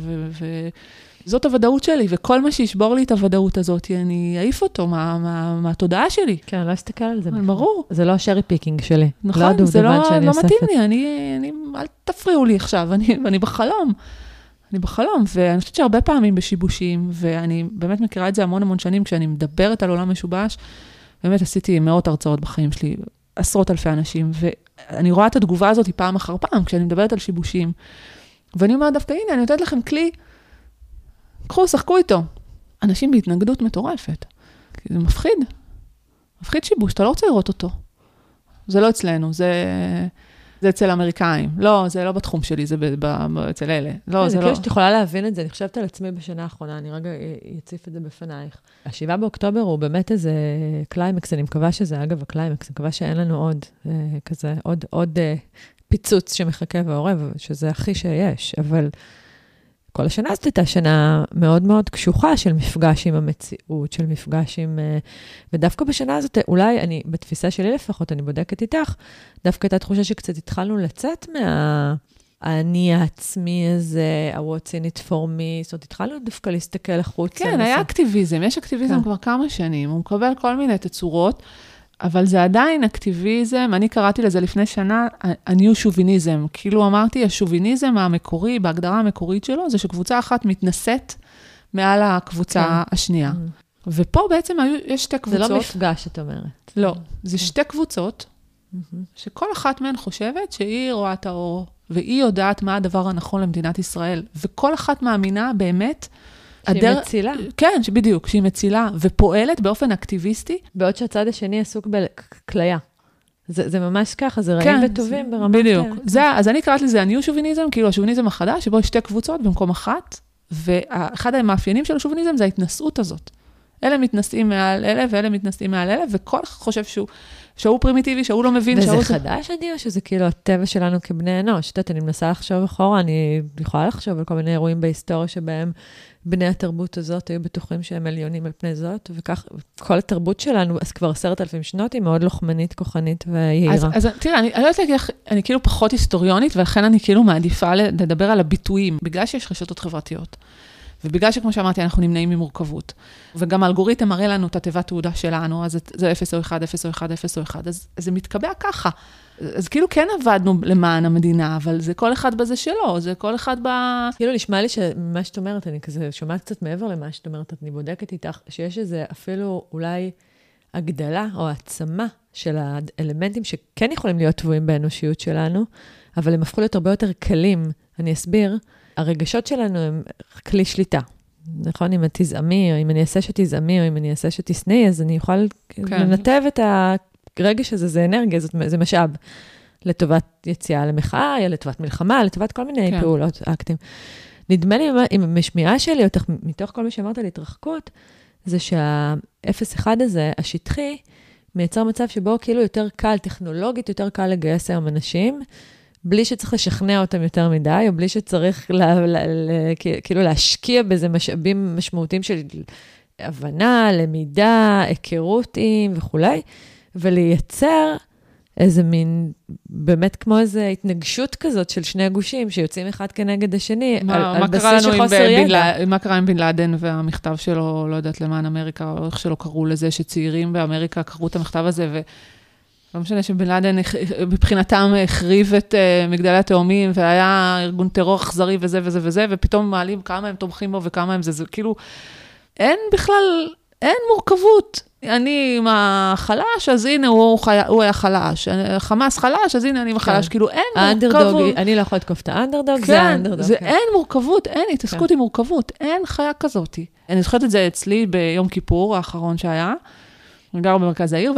וזאת הוודאות שלי, וכל מה שישבור לי את הוודאות הזאת, אני אעיף אותו מה, מה, מהתודעה שלי. כן, אני לא אסתכל על זה. ברור. זה לא ה cherry picking שלי. נכון, לא זה לא, לא מתאים לי, אני, אני, אל תפריעו לי עכשיו, אני, אני בחלום. אני בחלום, ואני חושבת שהרבה פעמים בשיבושים, ואני באמת מכירה את זה המון המון שנים, כשאני מדברת על עולם משובש, באמת עשיתי מאות הרצאות בחיים שלי, עשרות אלפי אנשים, ואני רואה את התגובה הזאת פעם אחר פעם, כשאני מדברת על שיבושים. ואני אומרת דווקא, הנה, אני נותנת לכם כלי, קחו, שחקו איתו. אנשים בהתנגדות מטורפת. זה מפחיד. מפחיד שיבוש, אתה לא רוצה לראות אותו. זה לא אצלנו, זה... זה אצל האמריקאים. לא, זה לא בתחום שלי, זה ב, ב, ב, אצל אלה. לא, כן, זה לא... זה כאילו שאת יכולה להבין את זה, אני חושבת על עצמי בשנה האחרונה, אני רגע אציף את זה בפנייך. השבעה באוקטובר הוא באמת איזה קליימקס, אני מקווה שזה, אגב, הקליימקס, אני מקווה שאין לנו עוד אה, כזה, עוד, עוד אה, פיצוץ שמחכה ואורב, שזה הכי שיש, אבל... כל השנה הזאת הייתה שנה מאוד מאוד קשוחה של מפגש עם המציאות, של מפגש עם... אה, ודווקא בשנה הזאת, אולי אני, בתפיסה שלי לפחות, אני בודקת איתך, דווקא הייתה תחושה שקצת התחלנו לצאת מה... האני העצמי הזה, ה-what's in it for me, זאת אומרת, התחלנו דווקא להסתכל החוצה. כן, היה אקטיביזם, יש אקטיביזם כן. כבר כמה שנים, הוא מקבל כל מיני תצורות. אבל זה עדיין אקטיביזם, אני קראתי לזה לפני שנה, הניו שוביניזם. כאילו אמרתי, השוביניזם המקורי, בהגדרה המקורית שלו, זה שקבוצה אחת מתנשאת מעל הקבוצה כן. השנייה. Mm-hmm. ופה בעצם היו, יש שתי קבוצות. זה לא מפגש, את אומרת. לא, זה כן. שתי קבוצות, mm-hmm. שכל אחת מהן חושבת שהיא רואה את האור, והיא יודעת מה הדבר הנכון למדינת ישראל, וכל אחת מאמינה באמת שהיא הדר... מצילה. כן, בדיוק, שהיא מצילה ופועלת באופן אקטיביסטי. בעוד שהצד השני עסוק בכליה. זה, זה ממש ככה, זה רעים כן, וטובים ברמה... בדיוק. כן. זה, אז אני קראת לזה הניו שוביניזם, כאילו השוביניזם החדש, שבו יש שתי קבוצות במקום אחת, ואחד המאפיינים של השוביניזם זה ההתנשאות הזאת. אלה מתנשאים מעל אלה, ואלה מתנשאים מעל אלה, וכל חושב שהוא, שהוא פרימיטיבי, שהוא לא מבין, וזה שהוא... וזה חדש, עדי, או שזה כאילו הטבע שלנו כבני אנוש? את יודעת, אני מנסה לחשוב אחורה, אני יכולה לחשוב על כל מיני אירועים בהיסטוריה שבהם בני התרבות הזאת היו בטוחים שהם עליונים על פני זאת, וכך, כל התרבות שלנו, אז כבר עשרת אלפים שנות, היא מאוד לוחמנית, כוחנית ויהירה. אז, אז תראה, אני, אני לא יודעת להגיד לך, אני כאילו פחות היסטוריונית, ולכן אני כאילו מעדיפה לדבר על הביטויים, בגלל שיש רשתות חברתיות. ובגלל שכמו שאמרתי, אנחנו נמנעים ממורכבות. וגם האלגוריתם מראה לנו את התיבת תעודה שלנו, אז זה 0 או 1, 0 או 1, 0 או 1, אז, זה מתקבע ככה. אז כאילו כן עבדנו למען המדינה, אבל זה כל אחד בזה שלו, זה כל אחד ב... כאילו נשמע לי שמה שאת אומרת, אני כזה שומעת קצת מעבר למה שאת אומרת, אני בודקת איתך, שיש איזה אפילו אולי הגדלה או העצמה של האלמנטים שכן יכולים להיות טבועים באנושיות שלנו, אבל הם הפכו להיות הרבה יותר קלים. אני אסביר. הרגשות שלנו הם כלי שליטה. נכון? אם את תזעמי, או אם אני אעשה שתזעמי, או אם אני אעשה שתשנאי, אז אני אוכל כן. לנתב את הרגש הזה, זה אנרגיה, זה, זה משאב. לטובת יציאה למחאה, לטובת מלחמה, לטובת כל מיני כן. פעולות, אקטים. נדמה לי, אם המשמיעה שלי, אותך, מתוך כל מה שאמרת על התרחקות, זה שה-0-1 הזה, השטחי, מייצר מצב שבו כאילו יותר קל, טכנולוגית יותר קל לגייס היום אנשים, בלי שצריך לשכנע אותם יותר מדי, או בלי שצריך לה, לה, לה, כאילו להשקיע בזה משאבים משמעותיים של הבנה, למידה, היכרות עם וכולי, ולייצר איזה מין, באמת כמו איזו התנגשות כזאת של שני גושים שיוצאים אחד כנגד השני, מה, על, מה על בסיס של חוסר ידע. מה קרה עם בן לאדן והמכתב שלו, לא יודעת למען אמריקה, או איך שלא קראו לזה, שצעירים באמריקה קראו את המכתב הזה, ו... לא משנה שבן לאדן מבחינתם החריב את uh, מגדלי התאומים, והיה ארגון טרור אכזרי וזה וזה וזה, ופתאום מעלים כמה הם תומכים בו וכמה הם זה, זה כאילו, אין בכלל, אין מורכבות. אני עם החלש, אז הנה, הוא, חי... הוא היה חלש. חמאס חלש, אז הנה, אני עם החלש. כן. כאילו, אין מורכבות. אני לא יכולה לתקוף את האנדרדוג, כן, זה האנדרדוג. זה כן. אין מורכבות, אין התעסקות כן. עם מורכבות, אין חיה כזאת. אני זוכרת את זה אצלי ביום כיפור האחרון שהיה. אני גר במרכז העיר,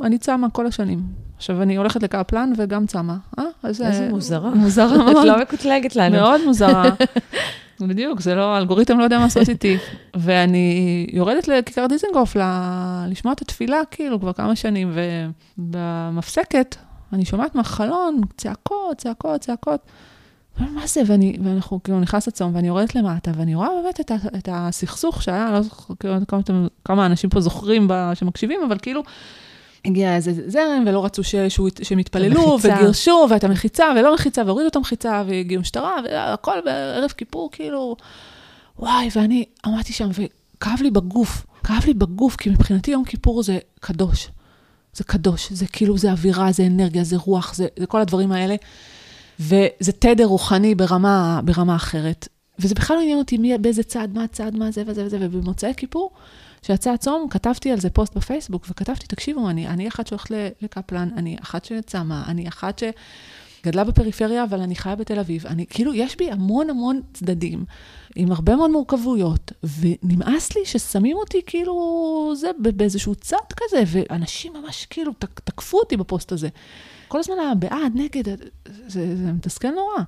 ואני צמה כל השנים. עכשיו, אני הולכת לקפלן וגם צמה. אה? איזה, איזה מוזרה. מוזרה מאוד. את לא מקוטלגת לנו. מאוד מוזרה. בדיוק, זה לא, האלגוריתם לא יודע מה לעשות איתי. ואני יורדת לכיכר דיזנגוף לשמוע את התפילה, כאילו, כבר כמה שנים, ובמפסקת, אני שומעת מהחלון צעקות, צעקות, צעקות. מה זה? ואני, ואנחנו כאילו נכנס לצום, ואני יורדת למטה, ואני רואה באמת את, ה, את הסכסוך שהיה, לא זוכר כאילו, כמה, כמה אנשים פה זוכרים ב, שמקשיבים, אבל כאילו, הגיע איזה זרם, ולא רצו ש, שהוא, שהם יתפללו, וגירשו, והייתה מחיצה, ולא מחיצה, והורידו את המחיצה, והגיעו משטרה, והכל בערב כיפור, כאילו, וואי, ואני עמדתי שם, וכאב לי בגוף, כאב לי בגוף, כי מבחינתי יום כיפור זה קדוש. זה קדוש, זה כאילו, זה אווירה, זה אנרגיה, זה רוח, זה, זה כל הדברים האלה. וזה תדר רוחני ברמה, ברמה אחרת. וזה בכלל לא עניין אותי מי, באיזה צד, מה הצד, מה זה וזה וזה, ובמוצאי כיפור, כשיצא הצום, כתבתי על זה פוסט בפייסבוק, וכתבתי, תקשיבו, אני, אני אחת שהולכת לקפלן, אני אחת שצמה, אני אחת שגדלה בפריפריה, אבל אני חיה בתל אביב. אני, כאילו, יש בי המון המון צדדים, עם הרבה מאוד מורכבויות, ונמאס לי ששמים אותי כאילו, זה, באיזשהו צד כזה, ואנשים ממש כאילו תקפו אותי בפוסט הזה. כל הזמן הבעד, נגד, זה, זה, מתסכל נורא.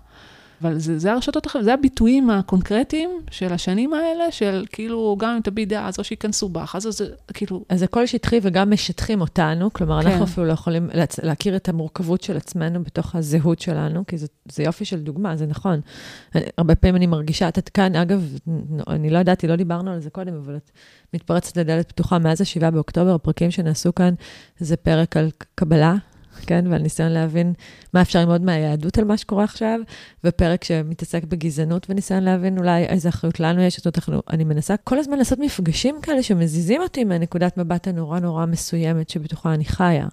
אבל זה, זה הרשתות החברתיות, זה הביטויים הקונקרטיים של השנים האלה, של כאילו, גם אם תביע דעה, אז או שייכנסו בך, אז זה כאילו... אז הכל שטחי וגם משטחים אותנו, כלומר, כן. אנחנו אפילו לא יכולים. להכיר את המורכבות של עצמנו בתוך הזהות שלנו, כי זה, זה יופי של דוגמה, זה נכון. אני, הרבה פעמים אני מרגישה, את כאן, אגב, אני לא ידעתי, לא דיברנו על זה קודם, אבל את מתפרצת לדלת פתוחה מאז ה-7 באוקטובר, הפרקים שנעשו כאן, זה פרק על קבלה, כן? ועל ניסיון להבין מה אפשר ללמוד מהיהדות על מה שקורה עכשיו, ופרק שמתעסק בגזענות וניסיון להבין אולי איזה אחריות לנו יש. זאת אומרת, אני מנסה כל הזמן לעשות מפגשים כאלה שמזיזים אותי מנקודת מבט הנורא נורא מסוימת שבתוכה אני חיה.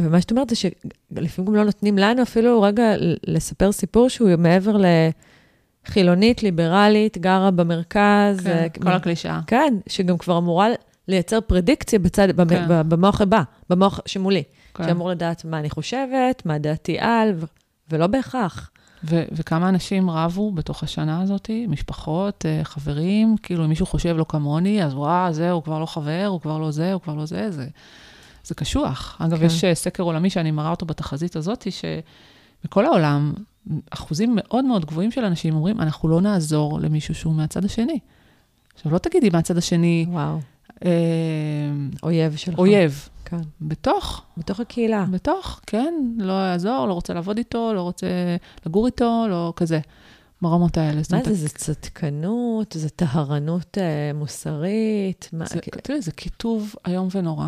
ומה שאת אומרת זה שלפעמים גם לא נותנים לנו אפילו רגע לספר סיפור שהוא מעבר ל... חילונית, ליברלית, גרה במרכז. כן, uh, כל הקלישאה. כן, שגם כבר אמורה לייצר פרדיקציה בצד, כן. במוח הבא, במוח שמולי. כן. שאמור לדעת מה אני חושבת, מה דעתי על, ו- ולא בהכרח. ו- וכמה אנשים רבו בתוך השנה הזאת, משפחות, אה, חברים, כאילו אם מישהו חושב לא כמוני, אז וואה, זה, הוא כבר לא חבר, הוא כבר לא זה, הוא כבר לא זה, זה, זה קשוח. אגב, כן. יש אה, סקר עולמי שאני מראה אותו בתחזית הזאת, שבכל העולם, אחוזים מאוד מאוד גבוהים של אנשים אומרים, אנחנו לא נעזור למישהו שהוא מהצד השני. עכשיו, לא תגידי מהצד השני, וואו. אה, אויב שלך. אויב. כן. בתוך. בתוך הקהילה. בתוך, כן. לא יעזור, לא רוצה לעבוד איתו, לא רוצה לגור איתו, לא כזה. ברמות האלה. מה זה, זה צדקנות, זה טהרנות אה, מוסרית? תראי, זה קיטוב איום ונורא,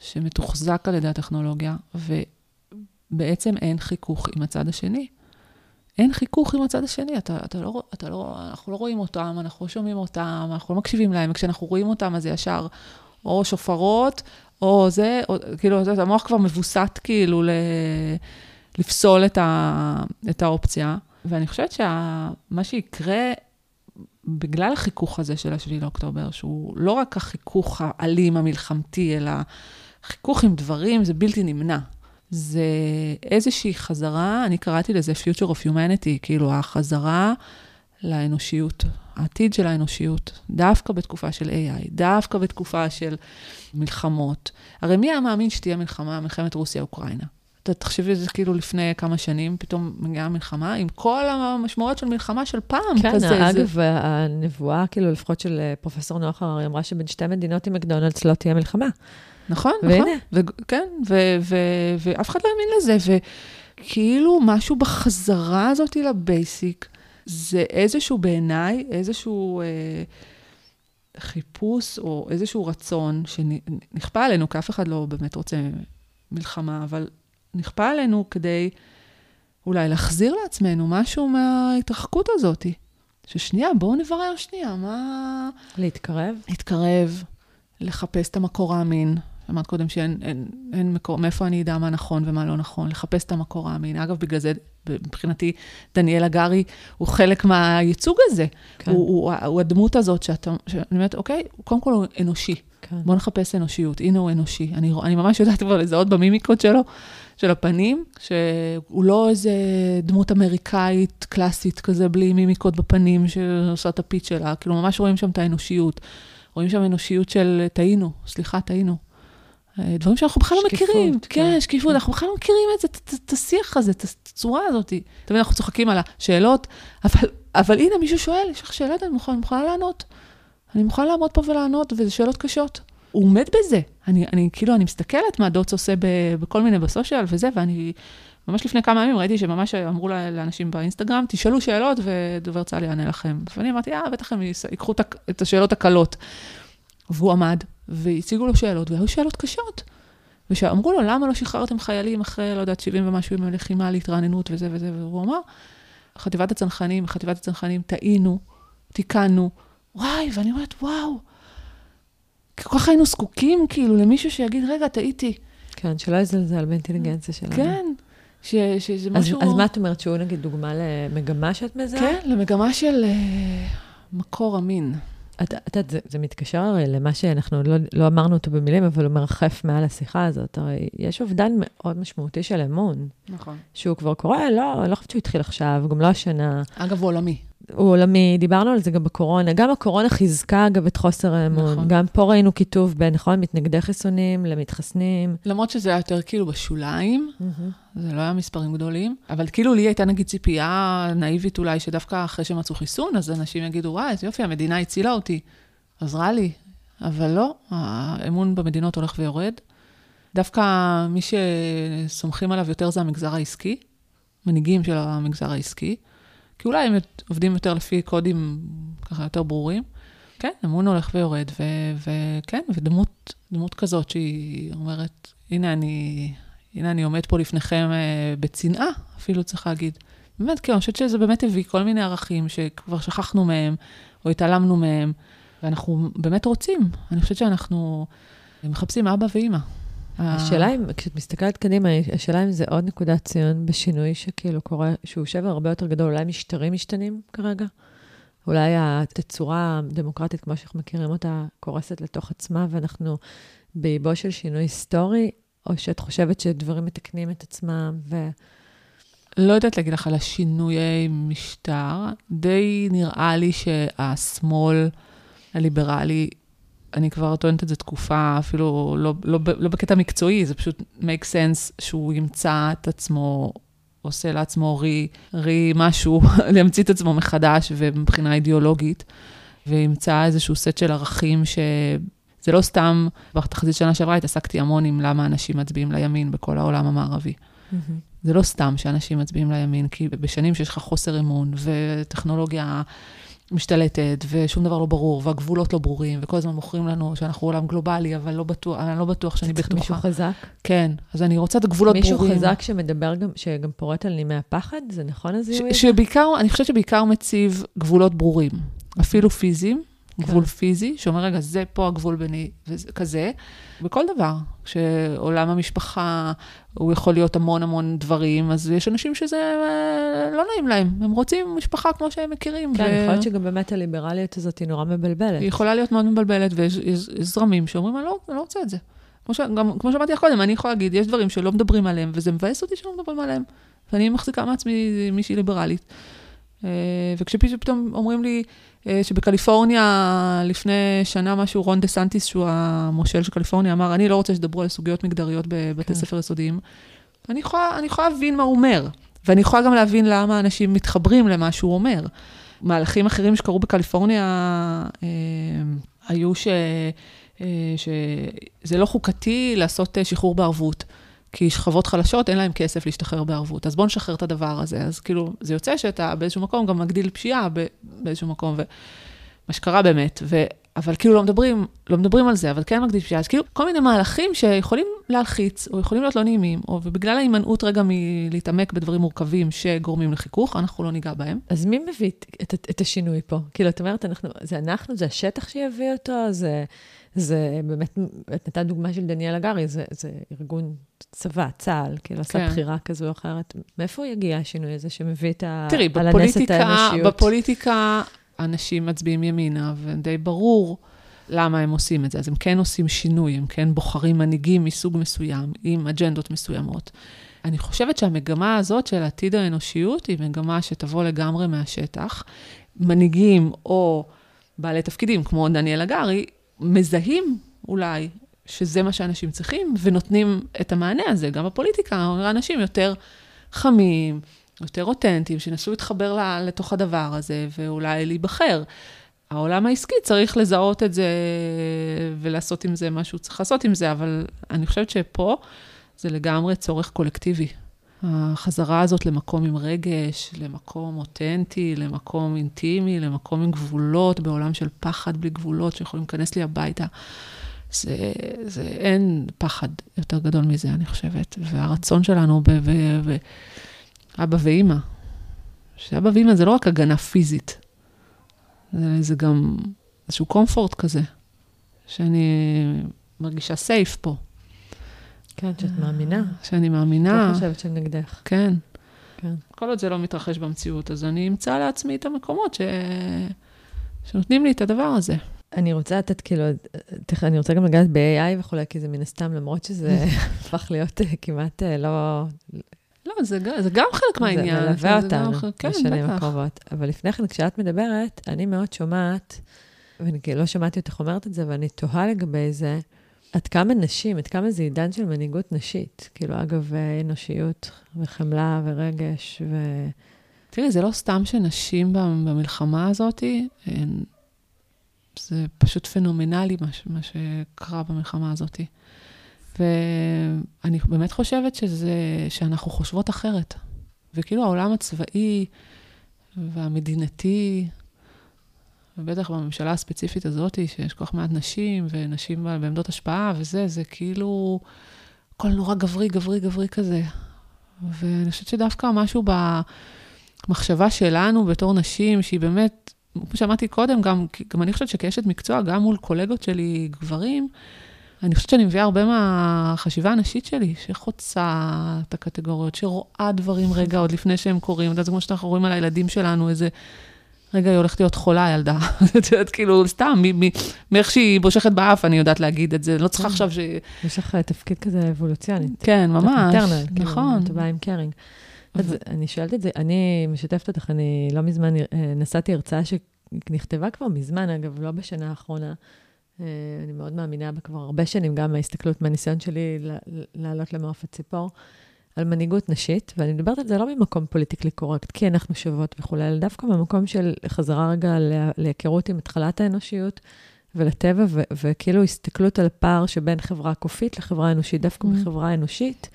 שמתוחזק על ידי הטכנולוגיה, ובעצם אין חיכוך עם הצד השני. אין חיכוך עם הצד השני, אתה, אתה לא, אתה לא, אנחנו לא רואים אותם, אנחנו לא שומעים אותם, אנחנו לא מקשיבים להם, וכשאנחנו רואים אותם אז זה ישר או שופרות, או זה, או, כאילו, זה, המוח כבר מבוסת כאילו ל, לפסול את, ה, את האופציה. ואני חושבת שמה שיקרה, בגלל החיכוך הזה של השביעי לאוקטובר, שהוא לא רק החיכוך האלים, המלחמתי, אלא חיכוך עם דברים, זה בלתי נמנע. זה איזושהי חזרה, אני קראתי לזה Future of Humanity, כאילו החזרה לאנושיות, העתיד של האנושיות, דווקא בתקופה של AI, דווקא בתקופה של מלחמות. הרי מי היה מאמין שתהיה מלחמה, מלחמת רוסיה-אוקראינה? אתה תחשבי על זה כאילו לפני כמה שנים, פתאום מגיעה מלחמה, עם כל המשמעויות של מלחמה של פעם כן, כזה. כן, אגב, זה... הנבואה, כאילו, לפחות של אה, פרופסור נוח הררי, אמרה שבין שתי מדינות עם מקדונלדס לא תהיה מלחמה. נכון, והנה. נכון. ו- כן, ו- ו- ואף אחד לא האמין לזה, וכאילו משהו בחזרה הזאת לבייסיק, זה איזשהו בעיניי, איזשהו... אה, חיפוש או איזשהו רצון שנכפה עלינו, כי אף אחד לא באמת רוצה מלחמה, אבל נכפה עלינו כדי אולי להחזיר לעצמנו משהו מההתרחקות הזאת. ששנייה, בואו נברר שנייה, מה... להתקרב? להתקרב, לחפש את המקור האמין, אמרת קודם שאין אין, אין מקור, מאיפה אני אדע מה נכון ומה לא נכון, לחפש את המקור האמין. אגב, בגלל זה, מבחינתי, דניאל הגרי הוא חלק מהייצוג הזה. כן. הוא, הוא, הוא הדמות הזאת שאתה, שאני אומרת, אוקיי, קודם כל הוא אנושי. כן. בוא נחפש אנושיות, הנה הוא אנושי. אני, אני ממש יודעת כבר לזהות במימיקות שלו, של הפנים, שהוא לא איזה דמות אמריקאית קלאסית כזה, בלי מימיקות בפנים, שעושה את הפיץ שלה, כאילו ממש רואים שם את האנושיות. רואים שם אנושיות של טעינו, סליחה, טעינו. אה, דברים שאנחנו בכלל לא מכירים. כן. כן, שקיפות, אנחנו בכלל לא מכירים את זה, את- השיח הזה, את הצורה הזאת. תמיד אנחנו צוחקים על השאלות, אבל, אבל הנה, מישהו שואל, יש לך שאלות, אני מוכנה, מוכנה לענות. אני מוכנה לעמוד פה ולענות, וזה שאלות קשות. הוא עומד בזה. אני, אני כאילו, אני מסתכלת מה דוץ עושה ב, בכל מיני בסושיאל וזה, ואני, ממש לפני כמה ימים ראיתי שממש אמרו לאנשים באינסטגרם, תשאלו שאלות ודובר צה"ל יענה לכם. ואני אמרתי, אה, בטח הם ייקחו את השאלות הקלות. והוא עמד, והציגו לו שאלות, והיו שאלות קשות. ושאמרו לו, למה לא שחררתם חיילים אחרי, לא יודעת, 70 ומשהו עם הלחימה להתרעננות וזה וזה, והוא אמר, חטיבת הצנחנים, חטיבת הצנחנים, טעינו, תיקנו, וואי, ואני אומרת, וואו, כל כך היינו זקוקים כאילו למישהו שיגיד, רגע, טעיתי. כן, שלא יזלזל באינטליגנציה שלנו. כן, ש, שזה אז, משהו... אז מה את אומרת, שהוא נגיד דוגמה למגמה שאת מזהה? כן, למגמה של אה, מקור אמין. את יודעת, זה, זה מתקשר הרי למה שאנחנו לא, לא אמרנו אותו במילים, אבל הוא מרחף מעל השיחה הזאת. הרי יש אובדן מאוד משמעותי של אמון, נכון. שהוא שהוא כבר קורה, לא, אני לא חושבת שהוא התחיל עכשיו, גם לא השנה. אגב, הוא עולמי. הוא עולמי, דיברנו על זה גם בקורונה. גם הקורונה חיזקה, אגב, את חוסר האמון. נכון. גם פה ראינו כיתוב בין, נכון, מתנגדי חיסונים למתחסנים. למרות שזה היה יותר כאילו בשוליים, זה לא היה מספרים גדולים, אבל כאילו לי הייתה נגיד ציפייה נאיבית אולי, שדווקא אחרי שמצאו חיסון, אז אנשים יגידו, וואי, איזה יופי, המדינה הצילה אותי, עזרה לי. אבל לא, האמון במדינות הולך ויורד. דווקא מי שסומכים עליו יותר זה המגזר העסקי, מנהיגים של המגזר העסקי, כי אולי הם עובדים יותר לפי קודים ככה יותר ברורים. כן, אמון הולך ויורד, וכן, ודמות דמות כזאת שהיא אומרת, הנה אני, הנה אני עומד פה לפניכם אה, בצנעה, אפילו צריך להגיד. באמת, כן, אני חושבת שזה באמת הביא כל מיני ערכים שכבר שכחנו מהם, או התעלמנו מהם, ואנחנו באמת רוצים. אני חושבת שאנחנו מחפשים אבא ואימא. השאלה אם, כשאת מסתכלת קדימה, השאלה אם זה עוד נקודת ציון בשינוי שכאילו קורה, שהוא שבר הרבה יותר גדול, אולי משטרים משתנים כרגע? אולי התצורה הדמוקרטית, כמו שאנחנו מכירים אותה, קורסת לתוך עצמה, ואנחנו באיבו של שינוי היסטורי, או שאת חושבת שדברים מתקנים את עצמם, ו... לא יודעת להגיד לך על השינויי משטר. די נראה לי שהשמאל הליברלי, אני כבר טוענת את זה תקופה, אפילו לא, לא, לא בקטע מקצועי, זה פשוט make sense שהוא ימצא את עצמו, עושה לעצמו רי, רי משהו, להמציא את עצמו מחדש ומבחינה אידיאולוגית, וימצא איזשהו סט של ערכים ש... זה לא סתם, בתחזית שנה שעברה התעסקתי המון עם למה אנשים מצביעים לימין בכל העולם המערבי. זה לא סתם שאנשים מצביעים לימין, כי בשנים שיש לך חוסר אמון, וטכנולוגיה משתלטת, ושום דבר לא ברור, והגבולות לא ברורים, וכל הזמן מוכרים לנו שאנחנו עולם גלובלי, אבל לא בטוח, אני לא בטוח שאני בטוחה. מישהו חזק? כן, אז אני רוצה את הגבולות מישהו ברורים. חזק שמדבר גם, שגם פורט על נימי הפחד? זה נכון הזיהוי? שבעיקר, אני חושבת שבעיקר מציב גבולות ברורים, אפילו פיזיים. גבול פיזי, שאומר, רגע, זה פה הגבול ביני, וזה כזה, בכל דבר. כשעולם המשפחה, הוא יכול להיות המון המון דברים, אז יש אנשים שזה אה, לא נעים להם, הם רוצים משפחה כמו שהם מכירים. כן, ו- יכול להיות שגם באמת הליברליות הזאת היא נורא מבלבלת. היא יכולה להיות מאוד מבלבלת, ויש יש- יש זרמים שאומרים, אני לא, אני לא רוצה את זה. כמו, ש, גם, כמו שאמרתי לך קודם, אני יכולה להגיד, יש דברים שלא מדברים עליהם, וזה מבאס אותי שלא מדברים עליהם. ואני מחזיקה מעצמי מישהי ליברלית. אה, וכשפתאום אומרים לי שבקליפורניה, לפני שנה משהו, רון דה סנטיס, שהוא המושל של קליפורניה, אמר, אני לא רוצה שתדברו על סוגיות מגדריות בבתי כן. ספר יסודיים. אני יכולה, אני יכולה להבין מה הוא אומר, ואני יכולה גם להבין למה אנשים מתחברים למה שהוא אומר. מהלכים אחרים שקרו בקליפורניה אה, היו ש, אה, שזה לא חוקתי לעשות אה, שחרור בערבות. כי שכבות חלשות, אין להם כסף להשתחרר בערבות. אז בואו נשחרר את הדבר הזה. אז כאילו, זה יוצא שאתה באיזשהו מקום גם מגדיל פשיעה באיזשהו מקום, ומה שקרה באמת. ו... אבל כאילו לא מדברים, לא מדברים על זה, אבל כן מגדיל פשיעה. אז כאילו, כל מיני מהלכים שיכולים להלחיץ, או יכולים להיות לא נעימים, או ובגלל ההימנעות רגע מלהתעמק בדברים מורכבים שגורמים לחיכוך, אנחנו לא ניגע בהם. אז מי מביא את, את, את השינוי פה? כאילו, את אומרת, אנחנו, זה אנחנו, זה השטח שיביא אותו, זה, זה באמת, את נתת דוגמה של דניאל הגרי, זה, זה ארגון צבא, צה"ל, כאילו, עשה כן. בחירה כזו או אחרת. מאיפה יגיע השינוי הזה שמביא את ה... תראי, בפוליטיקה? בפוליטיקה אנשים מצביעים ימינה, ודי ברור למה הם עושים את זה. אז הם כן עושים שינוי, הם כן בוחרים מנהיגים מסוג מסוים, עם אג'נדות מסוימות. אני חושבת שהמגמה הזאת של עתיד האנושיות היא מגמה שתבוא לגמרי מהשטח. מנהיגים או בעלי תפקידים, כמו דניאל הגרי, מזהים אולי שזה מה שאנשים צריכים, ונותנים את המענה הזה. גם בפוליטיקה, אנשים יותר חמים, יותר אותנטיים, שינסו להתחבר לתוך הדבר הזה, ואולי להיבחר. העולם העסקי צריך לזהות את זה ולעשות עם זה מה שהוא צריך לעשות עם זה, אבל אני חושבת שפה זה לגמרי צורך קולקטיבי. החזרה הזאת למקום עם רגש, למקום אותנטי, למקום אינטימי, למקום עם גבולות, בעולם של פחד בלי גבולות, שיכולים להיכנס לי הביתה. זה, זה, אין פחד יותר גדול מזה, אני חושבת. והרצון שלנו ב... ב, ב אבא ואימא, שאבא ואימא זה לא רק הגנה פיזית, זה, זה גם איזשהו קומפורט כזה, שאני מרגישה סייף פה. כן, שאת מאמינה. שאני מאמינה. לא חושבת שנגדך. כן. כן. כל עוד זה לא מתרחש במציאות, אז אני אמצא לעצמי את המקומות ש... שנותנים לי את הדבר הזה. אני רוצה לתת, כאילו, תכף, אני רוצה גם לגעת ב-AI וכולי, כי זה מן הסתם, למרות שזה הפך להיות אה, כמעט אה, לא... לא, זה, זה גם חלק מהעניין. זה מלווה אותנו כן, בשנים הקרובות. אבל לפני כן, כשאת מדברת, אני מאוד שומעת, ואני כאילו לא שמעתי אותך אומרת את זה, ואני תוהה לגבי זה, עד כמה נשים, עד כמה זה עידן של מנהיגות נשית. כאילו, אגב, אנושיות וחמלה ורגש ו... תראי, זה לא סתם שנשים במלחמה הזאת, הן... זה פשוט פנומנלי מה, מה שקרה במלחמה הזאת. ואני באמת חושבת שזה, שאנחנו חושבות אחרת. וכאילו העולם הצבאי והמדינתי ובטח בממשלה הספציפית הזאת, שיש כל כך מעט נשים, ונשים בעמדות השפעה וזה, זה כאילו הכל נורא גברי, גברי, גברי כזה. ואני חושבת שדווקא משהו במחשבה שלנו בתור נשים, שהיא באמת, כמו שאמרתי קודם, גם, גם אני חושבת שכאשת מקצוע, גם מול קולגות שלי גברים, אני חושבת שאני מביאה הרבה מהחשיבה הנשית שלי, שחוצה את הקטגוריות, שרואה דברים רגע עוד לפני שהם קורים. אתה יודע, זה כמו שאנחנו רואים על הילדים שלנו, איזה רגע, היא הולכת להיות חולה, ילדה. את יודעת, כאילו, סתם, מאיך שהיא בושכת באף, אני יודעת להגיד את זה. לא צריכה. עכשיו ש... יש לך תפקיד כזה אבולוציוני. כן, ממש. כאילו, נכון. אתה בא עם קרינג. אז אני שואלת את זה, אני משתפת אותך, אני לא מזמן אה, נסעתי הרצאה שנכתבה כבר מזמן, אגב, לא בשנה האחרונה. אה, אני מאוד מאמינה בה כבר הרבה שנים, גם מההסתכלות, מהניסיון שלי לעלות למעוף הציפור. על מנהיגות נשית, ואני מדברת על זה לא ממקום פוליטיקלי קורקט, כי אנחנו שוות וכולי, אלא דווקא ממקום של חזרה רגע להיכרות עם התחלת האנושיות ולטבע, ו- וכאילו הסתכלות על פער שבין חברה קופית לחברה אנושית. דווקא mm. בחברה אנושית,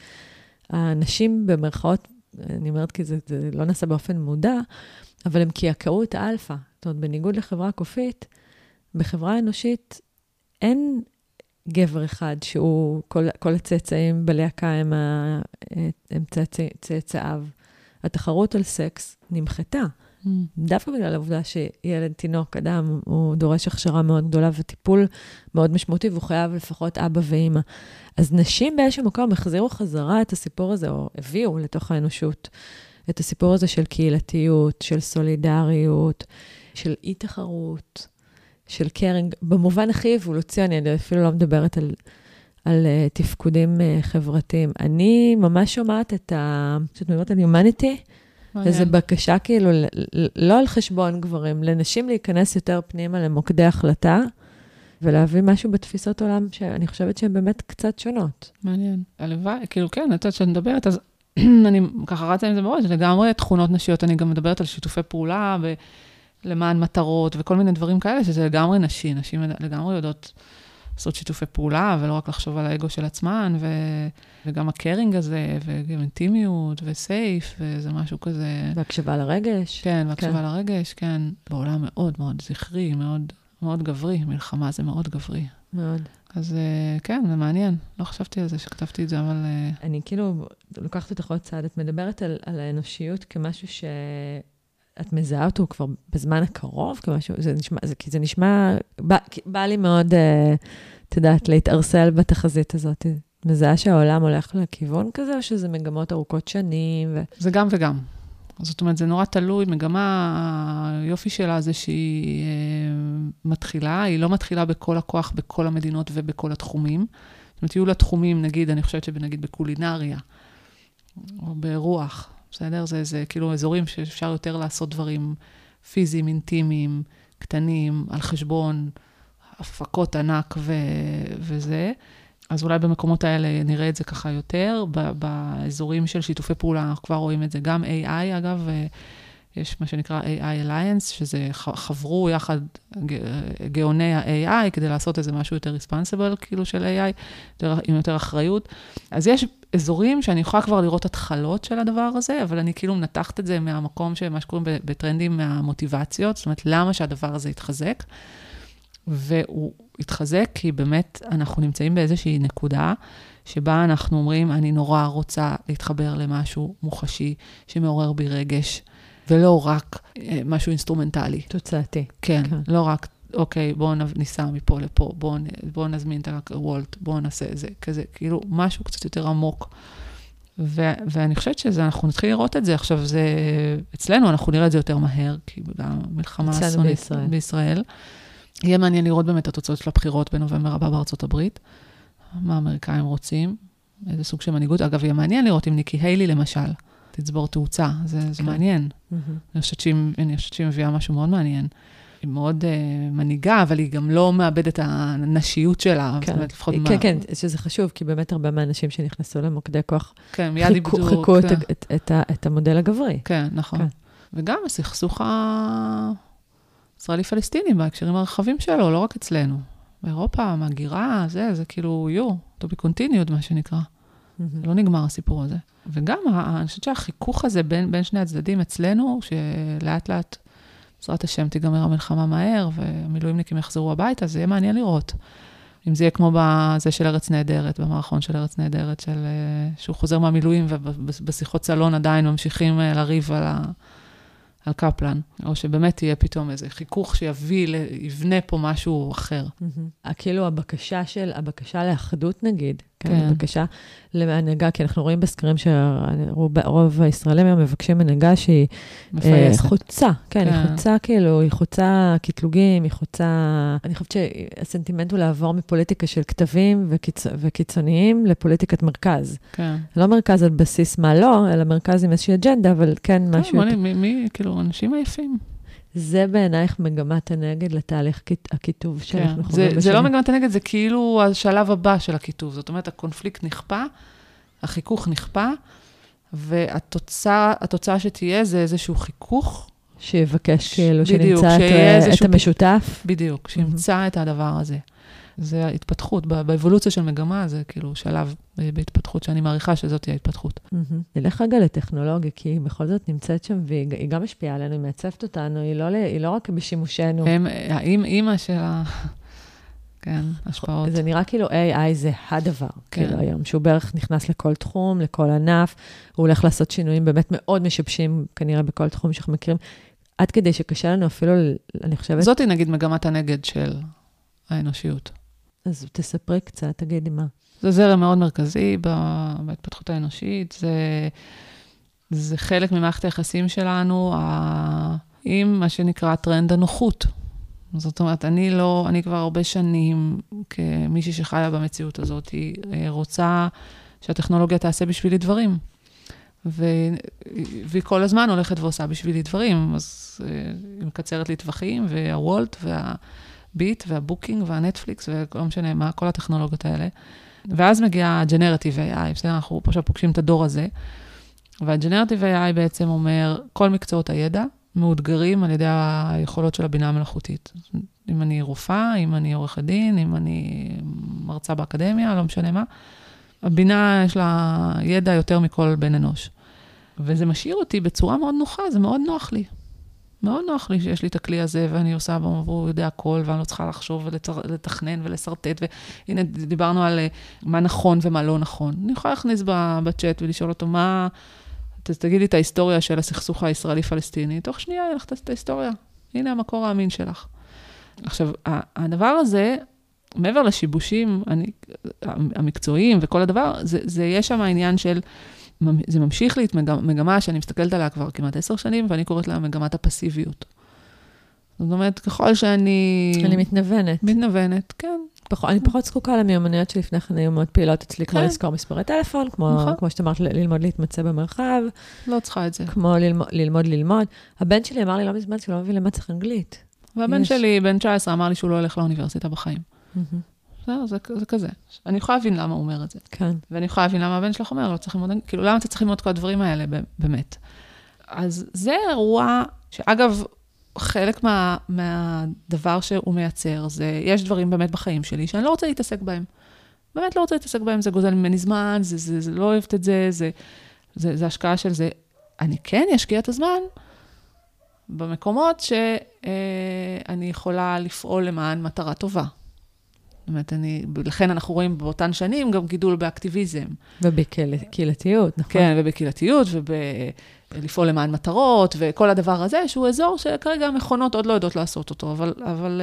האנשים במרכאות, אני אומרת כי זה, זה לא נעשה באופן מודע, אבל הם קעקעו את האלפא. זאת אומרת, בניגוד לחברה קופית, בחברה אנושית אין גבר אחד שהוא, כל, כל הצאצאים בלהקה הם, ה, הם צאצא, צאצאיו. התחרות על סקס נמחתה. Mm. דווקא בגלל העובדה שילד, תינוק, אדם, הוא דורש הכשרה מאוד גדולה וטיפול מאוד משמעותי, והוא חייב לפחות אבא ואימא. אז נשים באיזשהו מקום החזירו חזרה את הסיפור הזה, או הביאו לתוך האנושות את הסיפור הזה של קהילתיות, של סולידריות, של אי-תחרות, של קרינג, במובן הכי אבולוציוני, אני אפילו לא מדברת על, על uh, תפקודים uh, חברתיים. אני ממש שומעת את ה... כשאת מדברת על יומניטי, איזו בקשה כאילו, לא על חשבון גברים, לנשים להיכנס יותר פנימה למוקדי החלטה. ולהביא משהו בתפיסות עולם שאני חושבת שהן באמת קצת שונות. מעניין. הלוואי, כאילו, כן, את יודעת שאת מדברת, אז אני ככה רצה עם זה מאוד, לגמרי תכונות נשיות, אני גם מדברת על שיתופי פעולה, ו... למען מטרות וכל מיני דברים כאלה, שזה לגמרי נשים. נשים לגמרי יודעות לעשות שיתופי פעולה, ולא רק לחשוב על האגו של עצמן, ו... וגם הקרינג הזה, וגם אינטימיות, וסייף, וזה משהו כזה... והקשבה לרגש. כן, והקשבה כן. לרגש, כן. בעולם מאוד מאוד זכרי, מאוד, מאוד גברי. מלחמה זה מאוד גברי. מאוד. אז אה, כן, זה מעניין. לא חשבתי על זה שכתבתי את זה, אבל... אה, אני כאילו לוקחת אותך עוד צעד. את מדברת על, על האנושיות כמשהו ש... את מזהה אותו כבר בזמן הקרוב? כמשהו, זה נשמע, זה, כי זה נשמע, בא, בא לי מאוד, אה, את יודעת, להתערסל בתחזית הזאת. מזהה שהעולם הולך לכיוון כזה, או שזה מגמות ארוכות שנים? ו... זה גם וגם. זאת אומרת, זה נורא תלוי. מגמה, היופי שלה זה שהיא אה, מתחילה, היא לא מתחילה בכל הכוח בכל המדינות ובכל התחומים. זאת אומרת, יהיו לה תחומים, נגיד, אני חושבת שנגיד בקולינריה, או ברוח, בסדר? זה, זה כאילו אזורים שאפשר יותר לעשות דברים פיזיים, אינטימיים, קטנים, על חשבון הפקות ענק ו, וזה. אז אולי במקומות האלה נראה את זה ככה יותר. באזורים של שיתופי פעולה, אנחנו כבר רואים את זה. גם AI, אגב, יש מה שנקרא AI Alliance, שזה חברו יחד גאוני ה-AI כדי לעשות איזה משהו יותר responsible, כאילו של AI, יותר, עם יותר אחריות. אז יש אזורים שאני יכולה כבר לראות התחלות של הדבר הזה, אבל אני כאילו מנתחת את זה מהמקום של מה שקוראים בטרנדים מהמוטיבציות, זאת אומרת, למה שהדבר הזה יתחזק. והוא התחזק כי באמת אנחנו נמצאים באיזושהי נקודה שבה אנחנו אומרים, אני נורא רוצה להתחבר למשהו מוחשי שמעורר בי רגש. ולא רק אה, משהו אינסטרומנטלי. תוצאתי. כן, כן, לא רק, אוקיי, בואו ניסע מפה לפה, בואו בוא נזמין את הוולט, בואו נעשה את זה, כזה, כאילו, משהו קצת יותר עמוק. ו- ואני חושבת שאנחנו נתחיל לראות את זה עכשיו, זה, אצלנו אנחנו נראה את זה יותר מהר, כי בגלל המלחמה אסונית בישראל. בישראל. יהיה מעניין לראות באמת את התוצאות של הבחירות בנובמבר הבא בארצות הברית, מה האמריקאים רוצים, איזה סוג של מנהיגות. אגב, יהיה מעניין לראות אם ניקי היילי, למשל, תצבור תאוצה, זה, זה כן. מעניין. Mm-hmm. אני חושבת שהיא מביאה משהו מאוד מעניין. היא מאוד uh, מנהיגה, אבל היא גם לא מאבדת את הנשיות שלה. כן, אומרת, לפחות כן, מה... כן, שזה חשוב, כי באמת הרבה מהאנשים שנכנסו למוקדי כוח, כן, מיד חיכו, איבדו, חיכו כן. את, את, את, את המודל הגברי. כן, נכון. כן. וגם הסכסוך הישראלי-פלסטיני בהקשרים הרחבים שלו, לא רק אצלנו. באירופה, מהגירה, זה, זה כאילו, יו, to be continued, מה שנקרא. Mm-hmm. לא נגמר הסיפור הזה. וגם, אני חושבת שהחיכוך הזה בין, בין שני הצדדים אצלנו, שלאט לאט, בעזרת השם, תיגמר המלחמה מהר, והמילואימניקים יחזרו הביתה, זה יהיה מעניין לראות. אם זה יהיה כמו בזה של ארץ נהדרת, במערכון של ארץ נהדרת, של, אה, שהוא חוזר מהמילואים, ובשיחות סלון עדיין ממשיכים אה, לריב על ה... על קפלן, או שבאמת יהיה פתאום איזה חיכוך שיביא, יבנה פה משהו אחר. כאילו הבקשה של, הבקשה לאחדות נגיד, כן, כן. הבקשה להנהגה, כי אנחנו רואים בסקרים שרוב הישראלים היום מבקשים הנהגה שהיא מפייסת. אה, חוצה, כן, כן, היא חוצה כאילו, היא חוצה קטלוגים, היא חוצה... אני חושבת שהסנטימנט הוא לעבור מפוליטיקה של כתבים וקיצ... וקיצוניים לפוליטיקת מרכז. כן. לא מרכז על בסיס מה לא, אלא מרכז עם איזושהי אג'נדה, אבל כן, כן משהו... כן, מי, מי, כאילו, אנשים עייפים. זה בעינייך מגמת הנגד לתהליך הכיתוב כן. שאנחנו חווים בשנים? זה לא מגמת הנגד, זה כאילו השלב הבא של הכיתוב. זאת אומרת, הקונפליקט נכפה, החיכוך נכפה, והתוצאה שתהיה זה איזשהו חיכוך. שיבקש כאילו, שנמצא את, את המשותף. בדיוק, שימצא את הדבר הזה. זה ההתפתחות, באבולוציה של מגמה, זה כאילו שלב בהתפתחות שאני מעריכה שזאת תהיה ההתפתחות. נלך רגע לטכנולוגיה, כי היא בכל זאת נמצאת שם, והיא גם משפיעה עלינו, היא מעצבת אותנו, היא לא, היא לא רק בשימושנו. הם, האם אימא של ה... כן, השפעות. זה נראה כאילו AI זה הדבר, כן. כאילו היום, שהוא בערך נכנס לכל תחום, לכל ענף, הוא הולך לעשות שינויים באמת מאוד משבשים, כנראה בכל תחום שאנחנו מכירים, עד כדי שקשה לנו אפילו, אני חושבת... זאתי נגיד מגמת הנגד של האנושיות. אז תספרי קצת, תגידי מה. זה זרם מאוד מרכזי בהתפתחות האנושית, זה, זה חלק ממערכת היחסים שלנו עם מה שנקרא טרנד הנוחות. זאת אומרת, אני לא, אני כבר הרבה שנים, כמישהי שחיה במציאות הזאת, היא אה, רוצה שהטכנולוגיה תעשה בשבילי דברים. ו... והיא כל הזמן הולכת ועושה בשבילי דברים, אז אה, היא מקצרת לי טווחים, והוולט, וה... הביט והבוקינג והנטפליקס ולא משנה מה, כל הטכנולוגיות האלה. ואז מגיע הג'נרטיב AI, בסדר, אנחנו עכשיו פוגשים את הדור הזה. והג'נרטיב AI בעצם אומר, כל מקצועות הידע מאותגרים על ידי היכולות של הבינה המלאכותית. אם אני רופאה, אם אני עורכת דין, אם אני מרצה באקדמיה, לא משנה מה. הבינה יש לה ידע יותר מכל בן אנוש. וזה משאיר אותי בצורה מאוד נוחה, זה מאוד נוח לי. מאוד נוח לי שיש לי את הכלי הזה, ואני עושה בו, והוא יודע הכל, ואני לא צריכה לחשוב ולתכנן ולשרטט, והנה, דיברנו על אה, מה נכון ומה לא נכון. אני יכולה להכניס בצ'אט ולשאול אותו, מה... תגיד לי את ההיסטוריה של הסכסוך הישראלי-פלסטיני, תוך שנייה יהיה לך את ההיסטוריה. הנה המקור האמין שלך. עכשיו, הדבר הזה, מעבר לשיבושים אני, המקצועיים וכל הדבר, זה, זה יש שם העניין של... זה ממשיך לי את מגמה שאני מסתכלת עליה כבר כמעט עשר שנים, ואני קוראת לה מגמת הפסיביות. זאת אומרת, ככל שאני... אני מתנוונת. מתנוונת, כן. פח... אני פחות זקוקה למיומנויות שלפני כן היו מאוד פעילות אצלי, כן. כמו לזכור מספרי טלפון, כמו, נכון. כמו שאת אמרת, ללמוד להתמצא במרחב. לא צריכה את זה. כמו ללמוד, ללמוד ללמוד. הבן שלי אמר לי לא מזמן שהוא לא מבין למה צריך אנגלית. והבן יש... שלי, בן 19, אמר לי שהוא לא הולך לאוניברסיטה בחיים. Mm-hmm. זהו, זה, זה כזה. אני יכולה להבין למה הוא אומר את זה. כן. ואני יכולה להבין למה הבן שלך אומר, לא צריך ללמוד, כאילו, למה אתה צריך ללמוד כל הדברים האלה, באמת. אז זה אירוע, שאגב, חלק מה, מהדבר שהוא מייצר, זה, יש דברים באמת בחיים שלי שאני לא רוצה להתעסק בהם. באמת לא רוצה להתעסק בהם, זה גוזל ממני זמן, זה, זה, זה לא אוהבת את זה, זה, זה, זה השקעה של זה. אני כן אשקיע את הזמן במקומות שאני יכולה לפעול למען מטרה טובה. זאת אומרת, אני, לכן אנחנו רואים באותן שנים גם גידול באקטיביזם. ובקהילתיות, נכון. כן, ובקהילתיות, ולפעול למען מטרות, וכל הדבר הזה, שהוא אזור שכרגע המכונות עוד לא יודעות לעשות אותו, אבל... אבל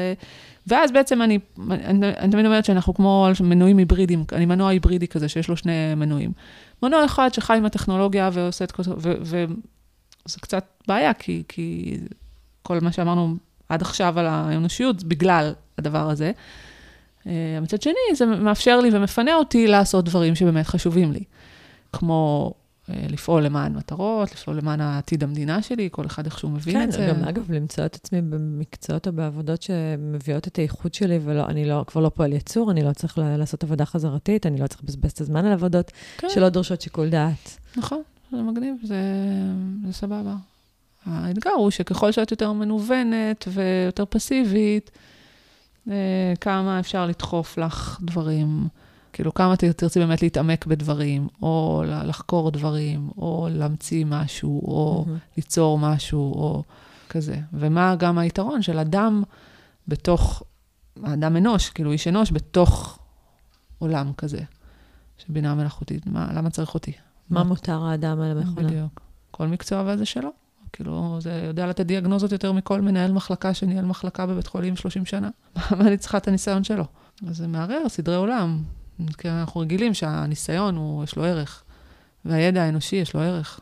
ואז בעצם אני, אני, אני תמיד אומרת שאנחנו כמו מנועים היברידיים, אני מנוע היברידי כזה, שיש לו שני מנועים. מנוע אחד שחי עם הטכנולוגיה ועושה את כל זה, וזה קצת בעיה, כי, כי כל מה שאמרנו עד עכשיו על האנושיות, בגלל הדבר הזה. אה, מצד שני, זה מאפשר לי ומפנה אותי לעשות דברים שבאמת חשובים לי. כמו אה, לפעול למען מטרות, לפעול למען העתיד המדינה שלי, כל אחד איך שהוא מבין כן, את זה. כן, גם אגב, למצוא את עצמי במקצועות או בעבודות שמביאות את האיכות שלי, ואני לא, כבר לא פועל יצור, אני לא צריך לעשות עבודה חזרתית, אני לא צריך לבזבז את הזמן על עבודות כן. שלא דורשות שיקול דעת. נכון, זה מגניב, זה, זה סבבה. האתגר הוא שככל שאת יותר מנוונת ויותר פסיבית, כמה אפשר לדחוף לך דברים, כאילו כמה תרצי באמת להתעמק בדברים, או לחקור דברים, או להמציא משהו, או mm-hmm. ליצור משהו, או כזה. ומה גם היתרון של אדם בתוך, אדם אנוש, כאילו איש אנוש, בתוך עולם כזה, של בינה מלאכותית. מה, למה צריך אותי? מה מותר האדם על המכונה? בדיוק. כל מקצוע וזה שלו. כאילו, זה יודע לתת דיאגנוזות יותר מכל מנהל מחלקה שניהל מחלקה בבית חולים 30 שנה. מה אני צריכה את הניסיון שלו? אז זה מערער סדרי עולם. כי אנחנו רגילים שהניסיון, הוא, יש לו ערך, והידע האנושי, יש לו ערך.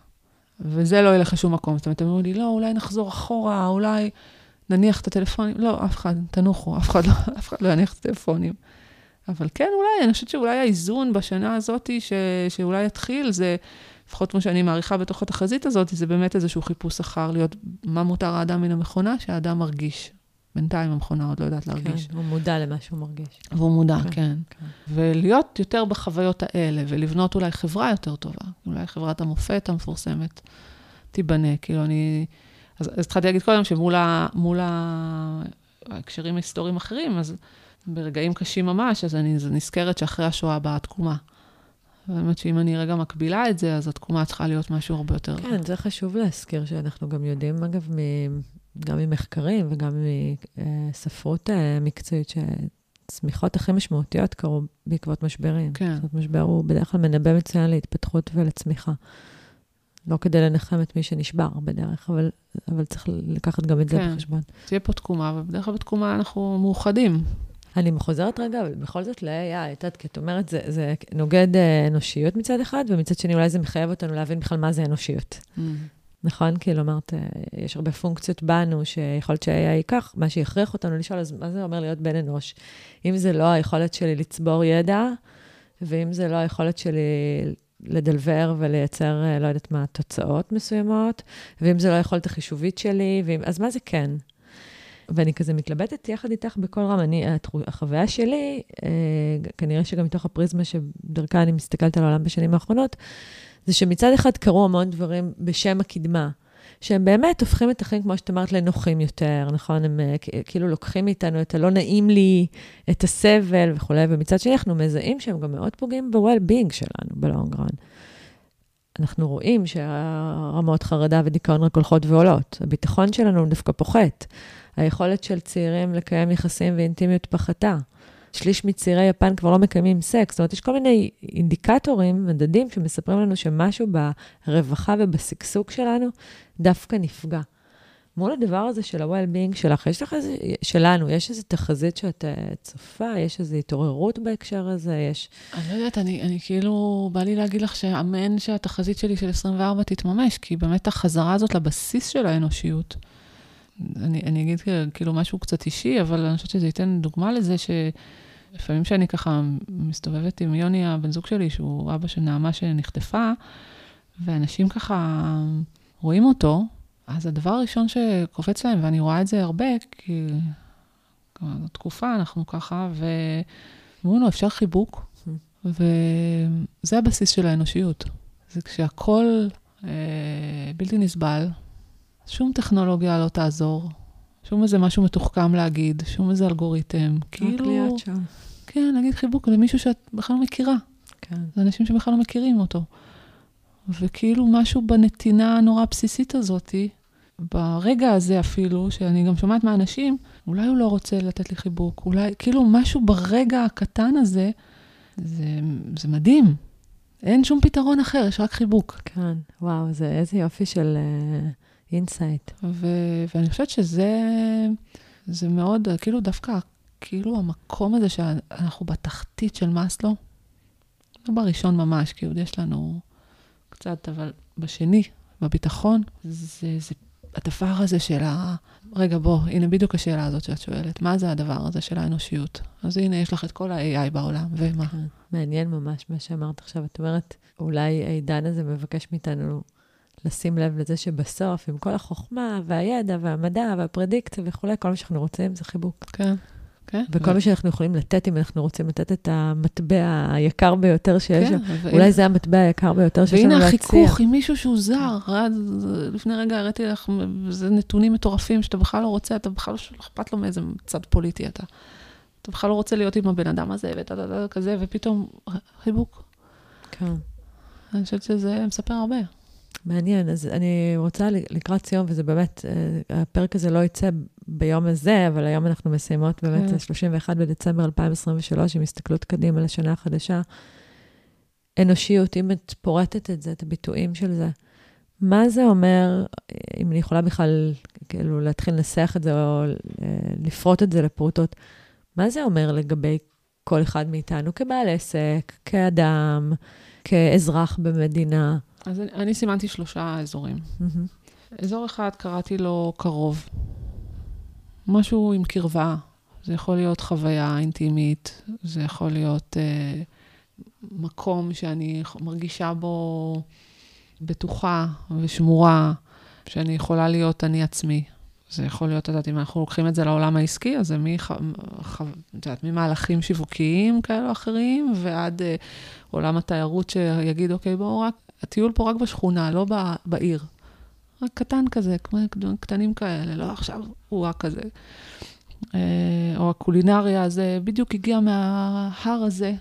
וזה לא ילך לשום מקום. זאת אומרת, הם אומרים לי, לא, אולי נחזור אחורה, אולי נניח את הטלפונים. לא, אף אחד, תנוחו, אף אחד לא, אף אחד לא יניח את הטלפונים. אבל כן, אולי, אני חושבת שאולי האיזון בשנה הזאת, ש, שאולי יתחיל, זה לפחות כמו שאני מעריכה בתוך התחזית הזאת, זה באמת איזשהו חיפוש אחר להיות מה מותר האדם מן המכונה, שהאדם מרגיש. בינתיים המכונה עוד לא יודעת להרגיש. כן, הוא מודע למה שהוא מרגיש. והוא מודע, כן. כן. כן. ולהיות יותר בחוויות האלה, ולבנות אולי חברה יותר טובה. אולי חברת המופת המפורסמת תיבנה. כאילו, אני... אז, אז התחלתי להגיד קודם שמול ה... מול ההקשרים ההיסטוריים אחרים, אז ברגעים קשים ממש, אז אני נזכרת שאחרי השואה באה התקומה. האמת שאם אני רגע מקבילה את זה, אז התקומה צריכה להיות משהו הרבה יותר... כן, זה חשוב להזכיר שאנחנו גם יודעים, אגב, מ... גם ממחקרים וגם מספרות אה, מקצועית, שהצמיחות הכי משמעותיות קרו בעקבות משברים. כן. זאת אומרת, משבר הוא בדרך כלל מנבא מצוין להתפתחות ולצמיחה. לא כדי לנחם את מי שנשבר בדרך, אבל, אבל צריך לקחת גם את כן. זה בחשבון. תהיה פה תקומה, ובדרך כלל בתקומה אנחנו מאוחדים. אני חוזרת רגע, אבל בכל זאת ל-AI, את יודעת, כי את אומרת, זה, זה נוגד אה, אנושיות מצד אחד, ומצד שני אולי זה מחייב אותנו להבין בכלל מה זה אנושיות. Mm. נכון? כאילו אמרת, אה, יש הרבה פונקציות בנו, שיכול להיות שה-AI ייקח, מה שיכריח אותנו לשאול, אז מה זה אומר להיות בן אנוש? אם זה לא היכולת שלי לצבור ידע, ואם זה לא היכולת שלי לדלבר ולייצר, אה, לא יודעת מה, תוצאות מסוימות, ואם זה לא היכולת החישובית שלי, ואם, אז מה זה כן? ואני כזה מתלבטת יחד איתך בכל רם. אני, החוויה שלי, אה, כנראה שגם מתוך הפריזמה שדרכה אני מסתכלת על העולם בשנים האחרונות, זה שמצד אחד קרו המון דברים בשם הקדמה. שהם באמת הופכים את החיים, כמו שאת אמרת, לנוחים יותר, נכון? הם אה, כאילו לוקחים מאיתנו את הלא נעים לי, את הסבל וכולי, ומצד שני אנחנו מזהים שהם גם מאוד פוגעים ב-well-being שלנו בלונגרן. אנחנו רואים שהרמות חרדה ודיכאון רק הולכות ועולות. הביטחון שלנו דווקא פוחת. היכולת של צעירים לקיים יחסים ואינטימיות פחתה. שליש מצעירי יפן כבר לא מקיימים סקס. זאת אומרת, יש כל מיני אינדיקטורים, מדדים, שמספרים לנו שמשהו ברווחה ובשגשוג שלנו דווקא נפגע. מול הדבר הזה של ה-well-being שלך, יש לך איזה, שלנו, יש איזו תחזית שאת צופה? יש איזו התעוררות בהקשר הזה? יש... אני לא יודעת, אני, אני כאילו, בא לי להגיד לך שאמן שהתחזית שלי של 24 תתממש, כי באמת החזרה הזאת לבסיס של האנושיות, אני, אני אגיד כאילו משהו קצת אישי, אבל אני חושבת שזה ייתן דוגמה לזה שלפעמים שאני ככה מסתובבת עם יוני, הבן זוג שלי, שהוא אבא של נעמה שנחטפה, ואנשים ככה רואים אותו, אז הדבר הראשון שקופץ להם, ואני רואה את זה הרבה, כי זו תקופה, אנחנו ככה, ו... אומרים לו, אפשר חיבוק? וזה הבסיס של האנושיות. זה כשהכול אה, בלתי נסבל, שום טכנולוגיה לא תעזור, שום איזה משהו מתוחכם להגיד, שום איזה אלגוריתם. כאילו... רק להיות שם. כן, להגיד חיבוק למישהו שאת בכלל לא מכירה. כן. זה אנשים שבכלל לא מכירים אותו. וכאילו משהו בנתינה הנורא הבסיסית הזאתי, ברגע הזה אפילו, שאני גם שומעת מהאנשים, אולי הוא לא רוצה לתת לי חיבוק, אולי, כאילו משהו ברגע הקטן הזה, זה, זה מדהים. אין שום פתרון אחר, יש רק חיבוק. כן, וואו, זה איזה יופי של insight. ו- ואני חושבת שזה זה מאוד, כאילו דווקא, כאילו המקום הזה שאנחנו בתחתית של מאסלו, לא בראשון ממש, כי עוד יש לנו קצת, אבל בשני, בביטחון, זה, זה הדבר הזה של ה... רגע, בוא, הנה בדיוק השאלה הזאת שאת שואלת. מה זה הדבר הזה של האנושיות? אז הנה, יש לך את כל ה-AI בעולם, ומה? כן, מעניין ממש מה שאמרת עכשיו. את אומרת, אולי העידן הזה מבקש מאיתנו לשים לב לזה שבסוף, עם כל החוכמה והידע והמדע והפרדיקציה וכולי, כל מה שאנחנו רוצים זה חיבוק. כן. כן. וכל מה שאנחנו יכולים לתת, אם אנחנו רוצים לתת את המטבע היקר ביותר שיש כן, שם, אולי זה המטבע היקר ביותר שיש לנו להציע. והנה החיכוך עם מישהו שהוא זר. לפני רגע הראיתי לך, זה נתונים מטורפים שאתה בכלל לא רוצה, אתה בכלל לא אכפת לו מאיזה צד פוליטי אתה. אתה בכלל לא רוצה להיות עם הבן אדם הזה, ואתה כזה, ופתאום חיבוק. כן. אני חושבת שזה מספר הרבה. מעניין, אז אני רוצה לקראת סיום, וזה באמת, אה, הפרק הזה לא יצא ביום הזה, אבל היום אנחנו מסיימות באמת, כן. 31 בדצמבר 2023, עם הסתכלות קדימה לשנה החדשה. אנושיות, אם את פורטת את זה, את הביטויים של זה, מה זה אומר, אם אני יכולה בכלל, כאילו, להתחיל לנסח את זה, או אה, לפרוט את זה לפרוטות, מה זה אומר לגבי כל אחד מאיתנו כבעל עסק, כאדם, כאזרח במדינה? אז אני, אני סימנתי שלושה אזורים. Mm-hmm. אזור אחד קראתי לו קרוב. משהו עם קרבה. זה יכול להיות חוויה אינטימית, זה יכול להיות אה, מקום שאני מרגישה בו בטוחה ושמורה, שאני יכולה להיות אני עצמי. זה יכול להיות, את יודעת, אם אנחנו לוקחים את זה לעולם העסקי, אז זה ממהלכים שיווקיים כאלה או אחרים, ועד uh, עולם התיירות שיגיד, אוקיי, בואו רק הטיול פה רק בשכונה, לא בעיר. רק קטן כזה, כמו קטנים כאלה, לא עכשיו הוא רק כזה. אה, או הקולינריה הזה, בדיוק הגיע מההר הזה,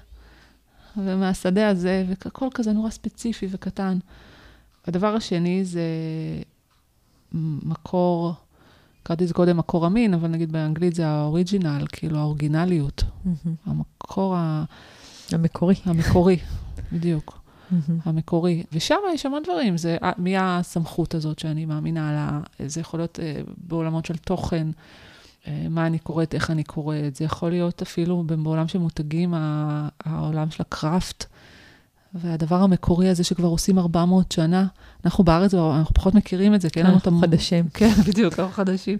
ומהשדה הזה, והכל כזה נורא ספציפי וקטן. הדבר השני זה מקור, קראתי לזה קודם מקור אמין, אבל נגיד באנגלית זה האוריג'ינל, כאילו האורגינליות. Mm-hmm. המקור ה... המקורי. המקורי, בדיוק. Mm-hmm. המקורי. ושם יש המון דברים, זה אה, מי הסמכות הזאת שאני מאמינה לה, זה יכול להיות אה, בעולמות של תוכן, אה, מה אני קוראת, איך אני קוראת, זה יכול להיות אפילו בעולם של מותגים, העולם של הקראפט. והדבר המקורי הזה שכבר עושים 400 שנה, אנחנו בארץ, אנחנו פחות מכירים את זה, כי אין לנו את המ... חדשים. כן, בדיוק, אנחנו חדשים.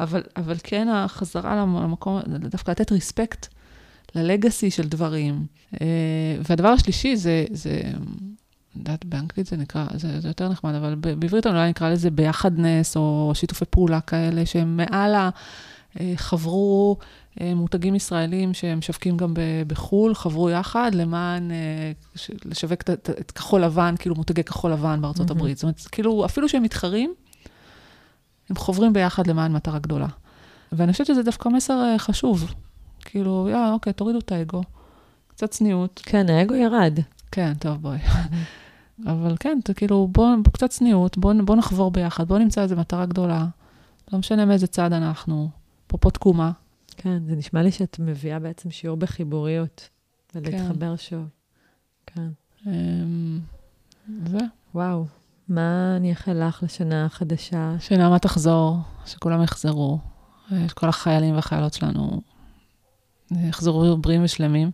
אבל, אבל כן החזרה למקום, דווקא לתת ריספקט ללגאסי של דברים. אה, והדבר השלישי זה, זה, יודעת, באנגלית זה נקרא, זה, זה יותר נחמד, אבל בעברית אולי נקרא לזה ביחדנס, או שיתופי פעולה כאלה, שהם מעל ה... אה, חברו אה, מותגים ישראלים שהם משווקים גם בחו"ל, חברו יחד למען לשווק את, את כחול לבן, כאילו מותגי כחול לבן בארצות mm-hmm. הברית. זאת אומרת, כאילו, אפילו שהם מתחרים, הם חוברים ביחד למען מטרה גדולה. ואני חושבת שזה דווקא מסר חשוב. כאילו, יא, אוקיי, תורידו את האגו. קצת צניעות. כן, האגו ירד. כן, טוב, בואי. אבל כן, אתה כאילו, בוא, קצת צניעות, בוא, בוא נחבור ביחד, בוא נמצא איזו מטרה גדולה. לא משנה מאיזה צד אנחנו. פה תקומה. כן, זה נשמע לי שאת מביאה בעצם שיעור בחיבוריות, ולהתחבר כן. שוב. כן. אמ, זה. וואו, מה אני אאחל לך לשנה החדשה? שנה מה תחזור, שכולם יחזרו. שכל החיילים והחיילות שלנו יחזרו בריאים ושלמים.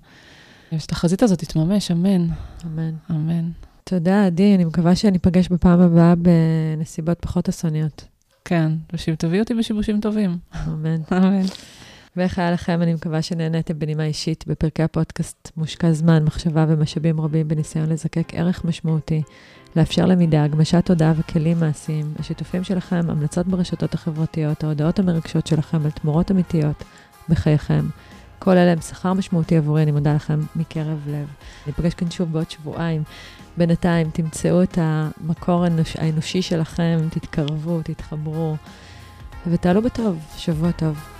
ושאת החזית הזאת תתממש, אמן. אמן. אמן. תודה, עדי, אני מקווה שאני אפגש בפעם הבאה בנסיבות פחות אסוניות. כן, ושתביאי אותי בשיבושים טובים. אמן. אמן. ואיך היה לכם? אני מקווה שנהניתם בנימה אישית בפרקי הפודקאסט מושקע זמן, מחשבה ומשאבים רבים בניסיון לזקק ערך משמעותי, לאפשר למידה, הגמשת תודעה וכלים מעשיים, השיתופים שלכם, המלצות ברשתות החברתיות, ההודעות המרגשות שלכם על תמורות אמיתיות בחייכם. כל אלה הם שכר משמעותי עבורי, אני מודה לכם מקרב לב. ניפגש כאן שוב בעוד שבועיים. בינתיים תמצאו את המקור האנוש, האנושי שלכם, תתקרבו, תתחברו, ותעלו בטוב. שבוע טוב.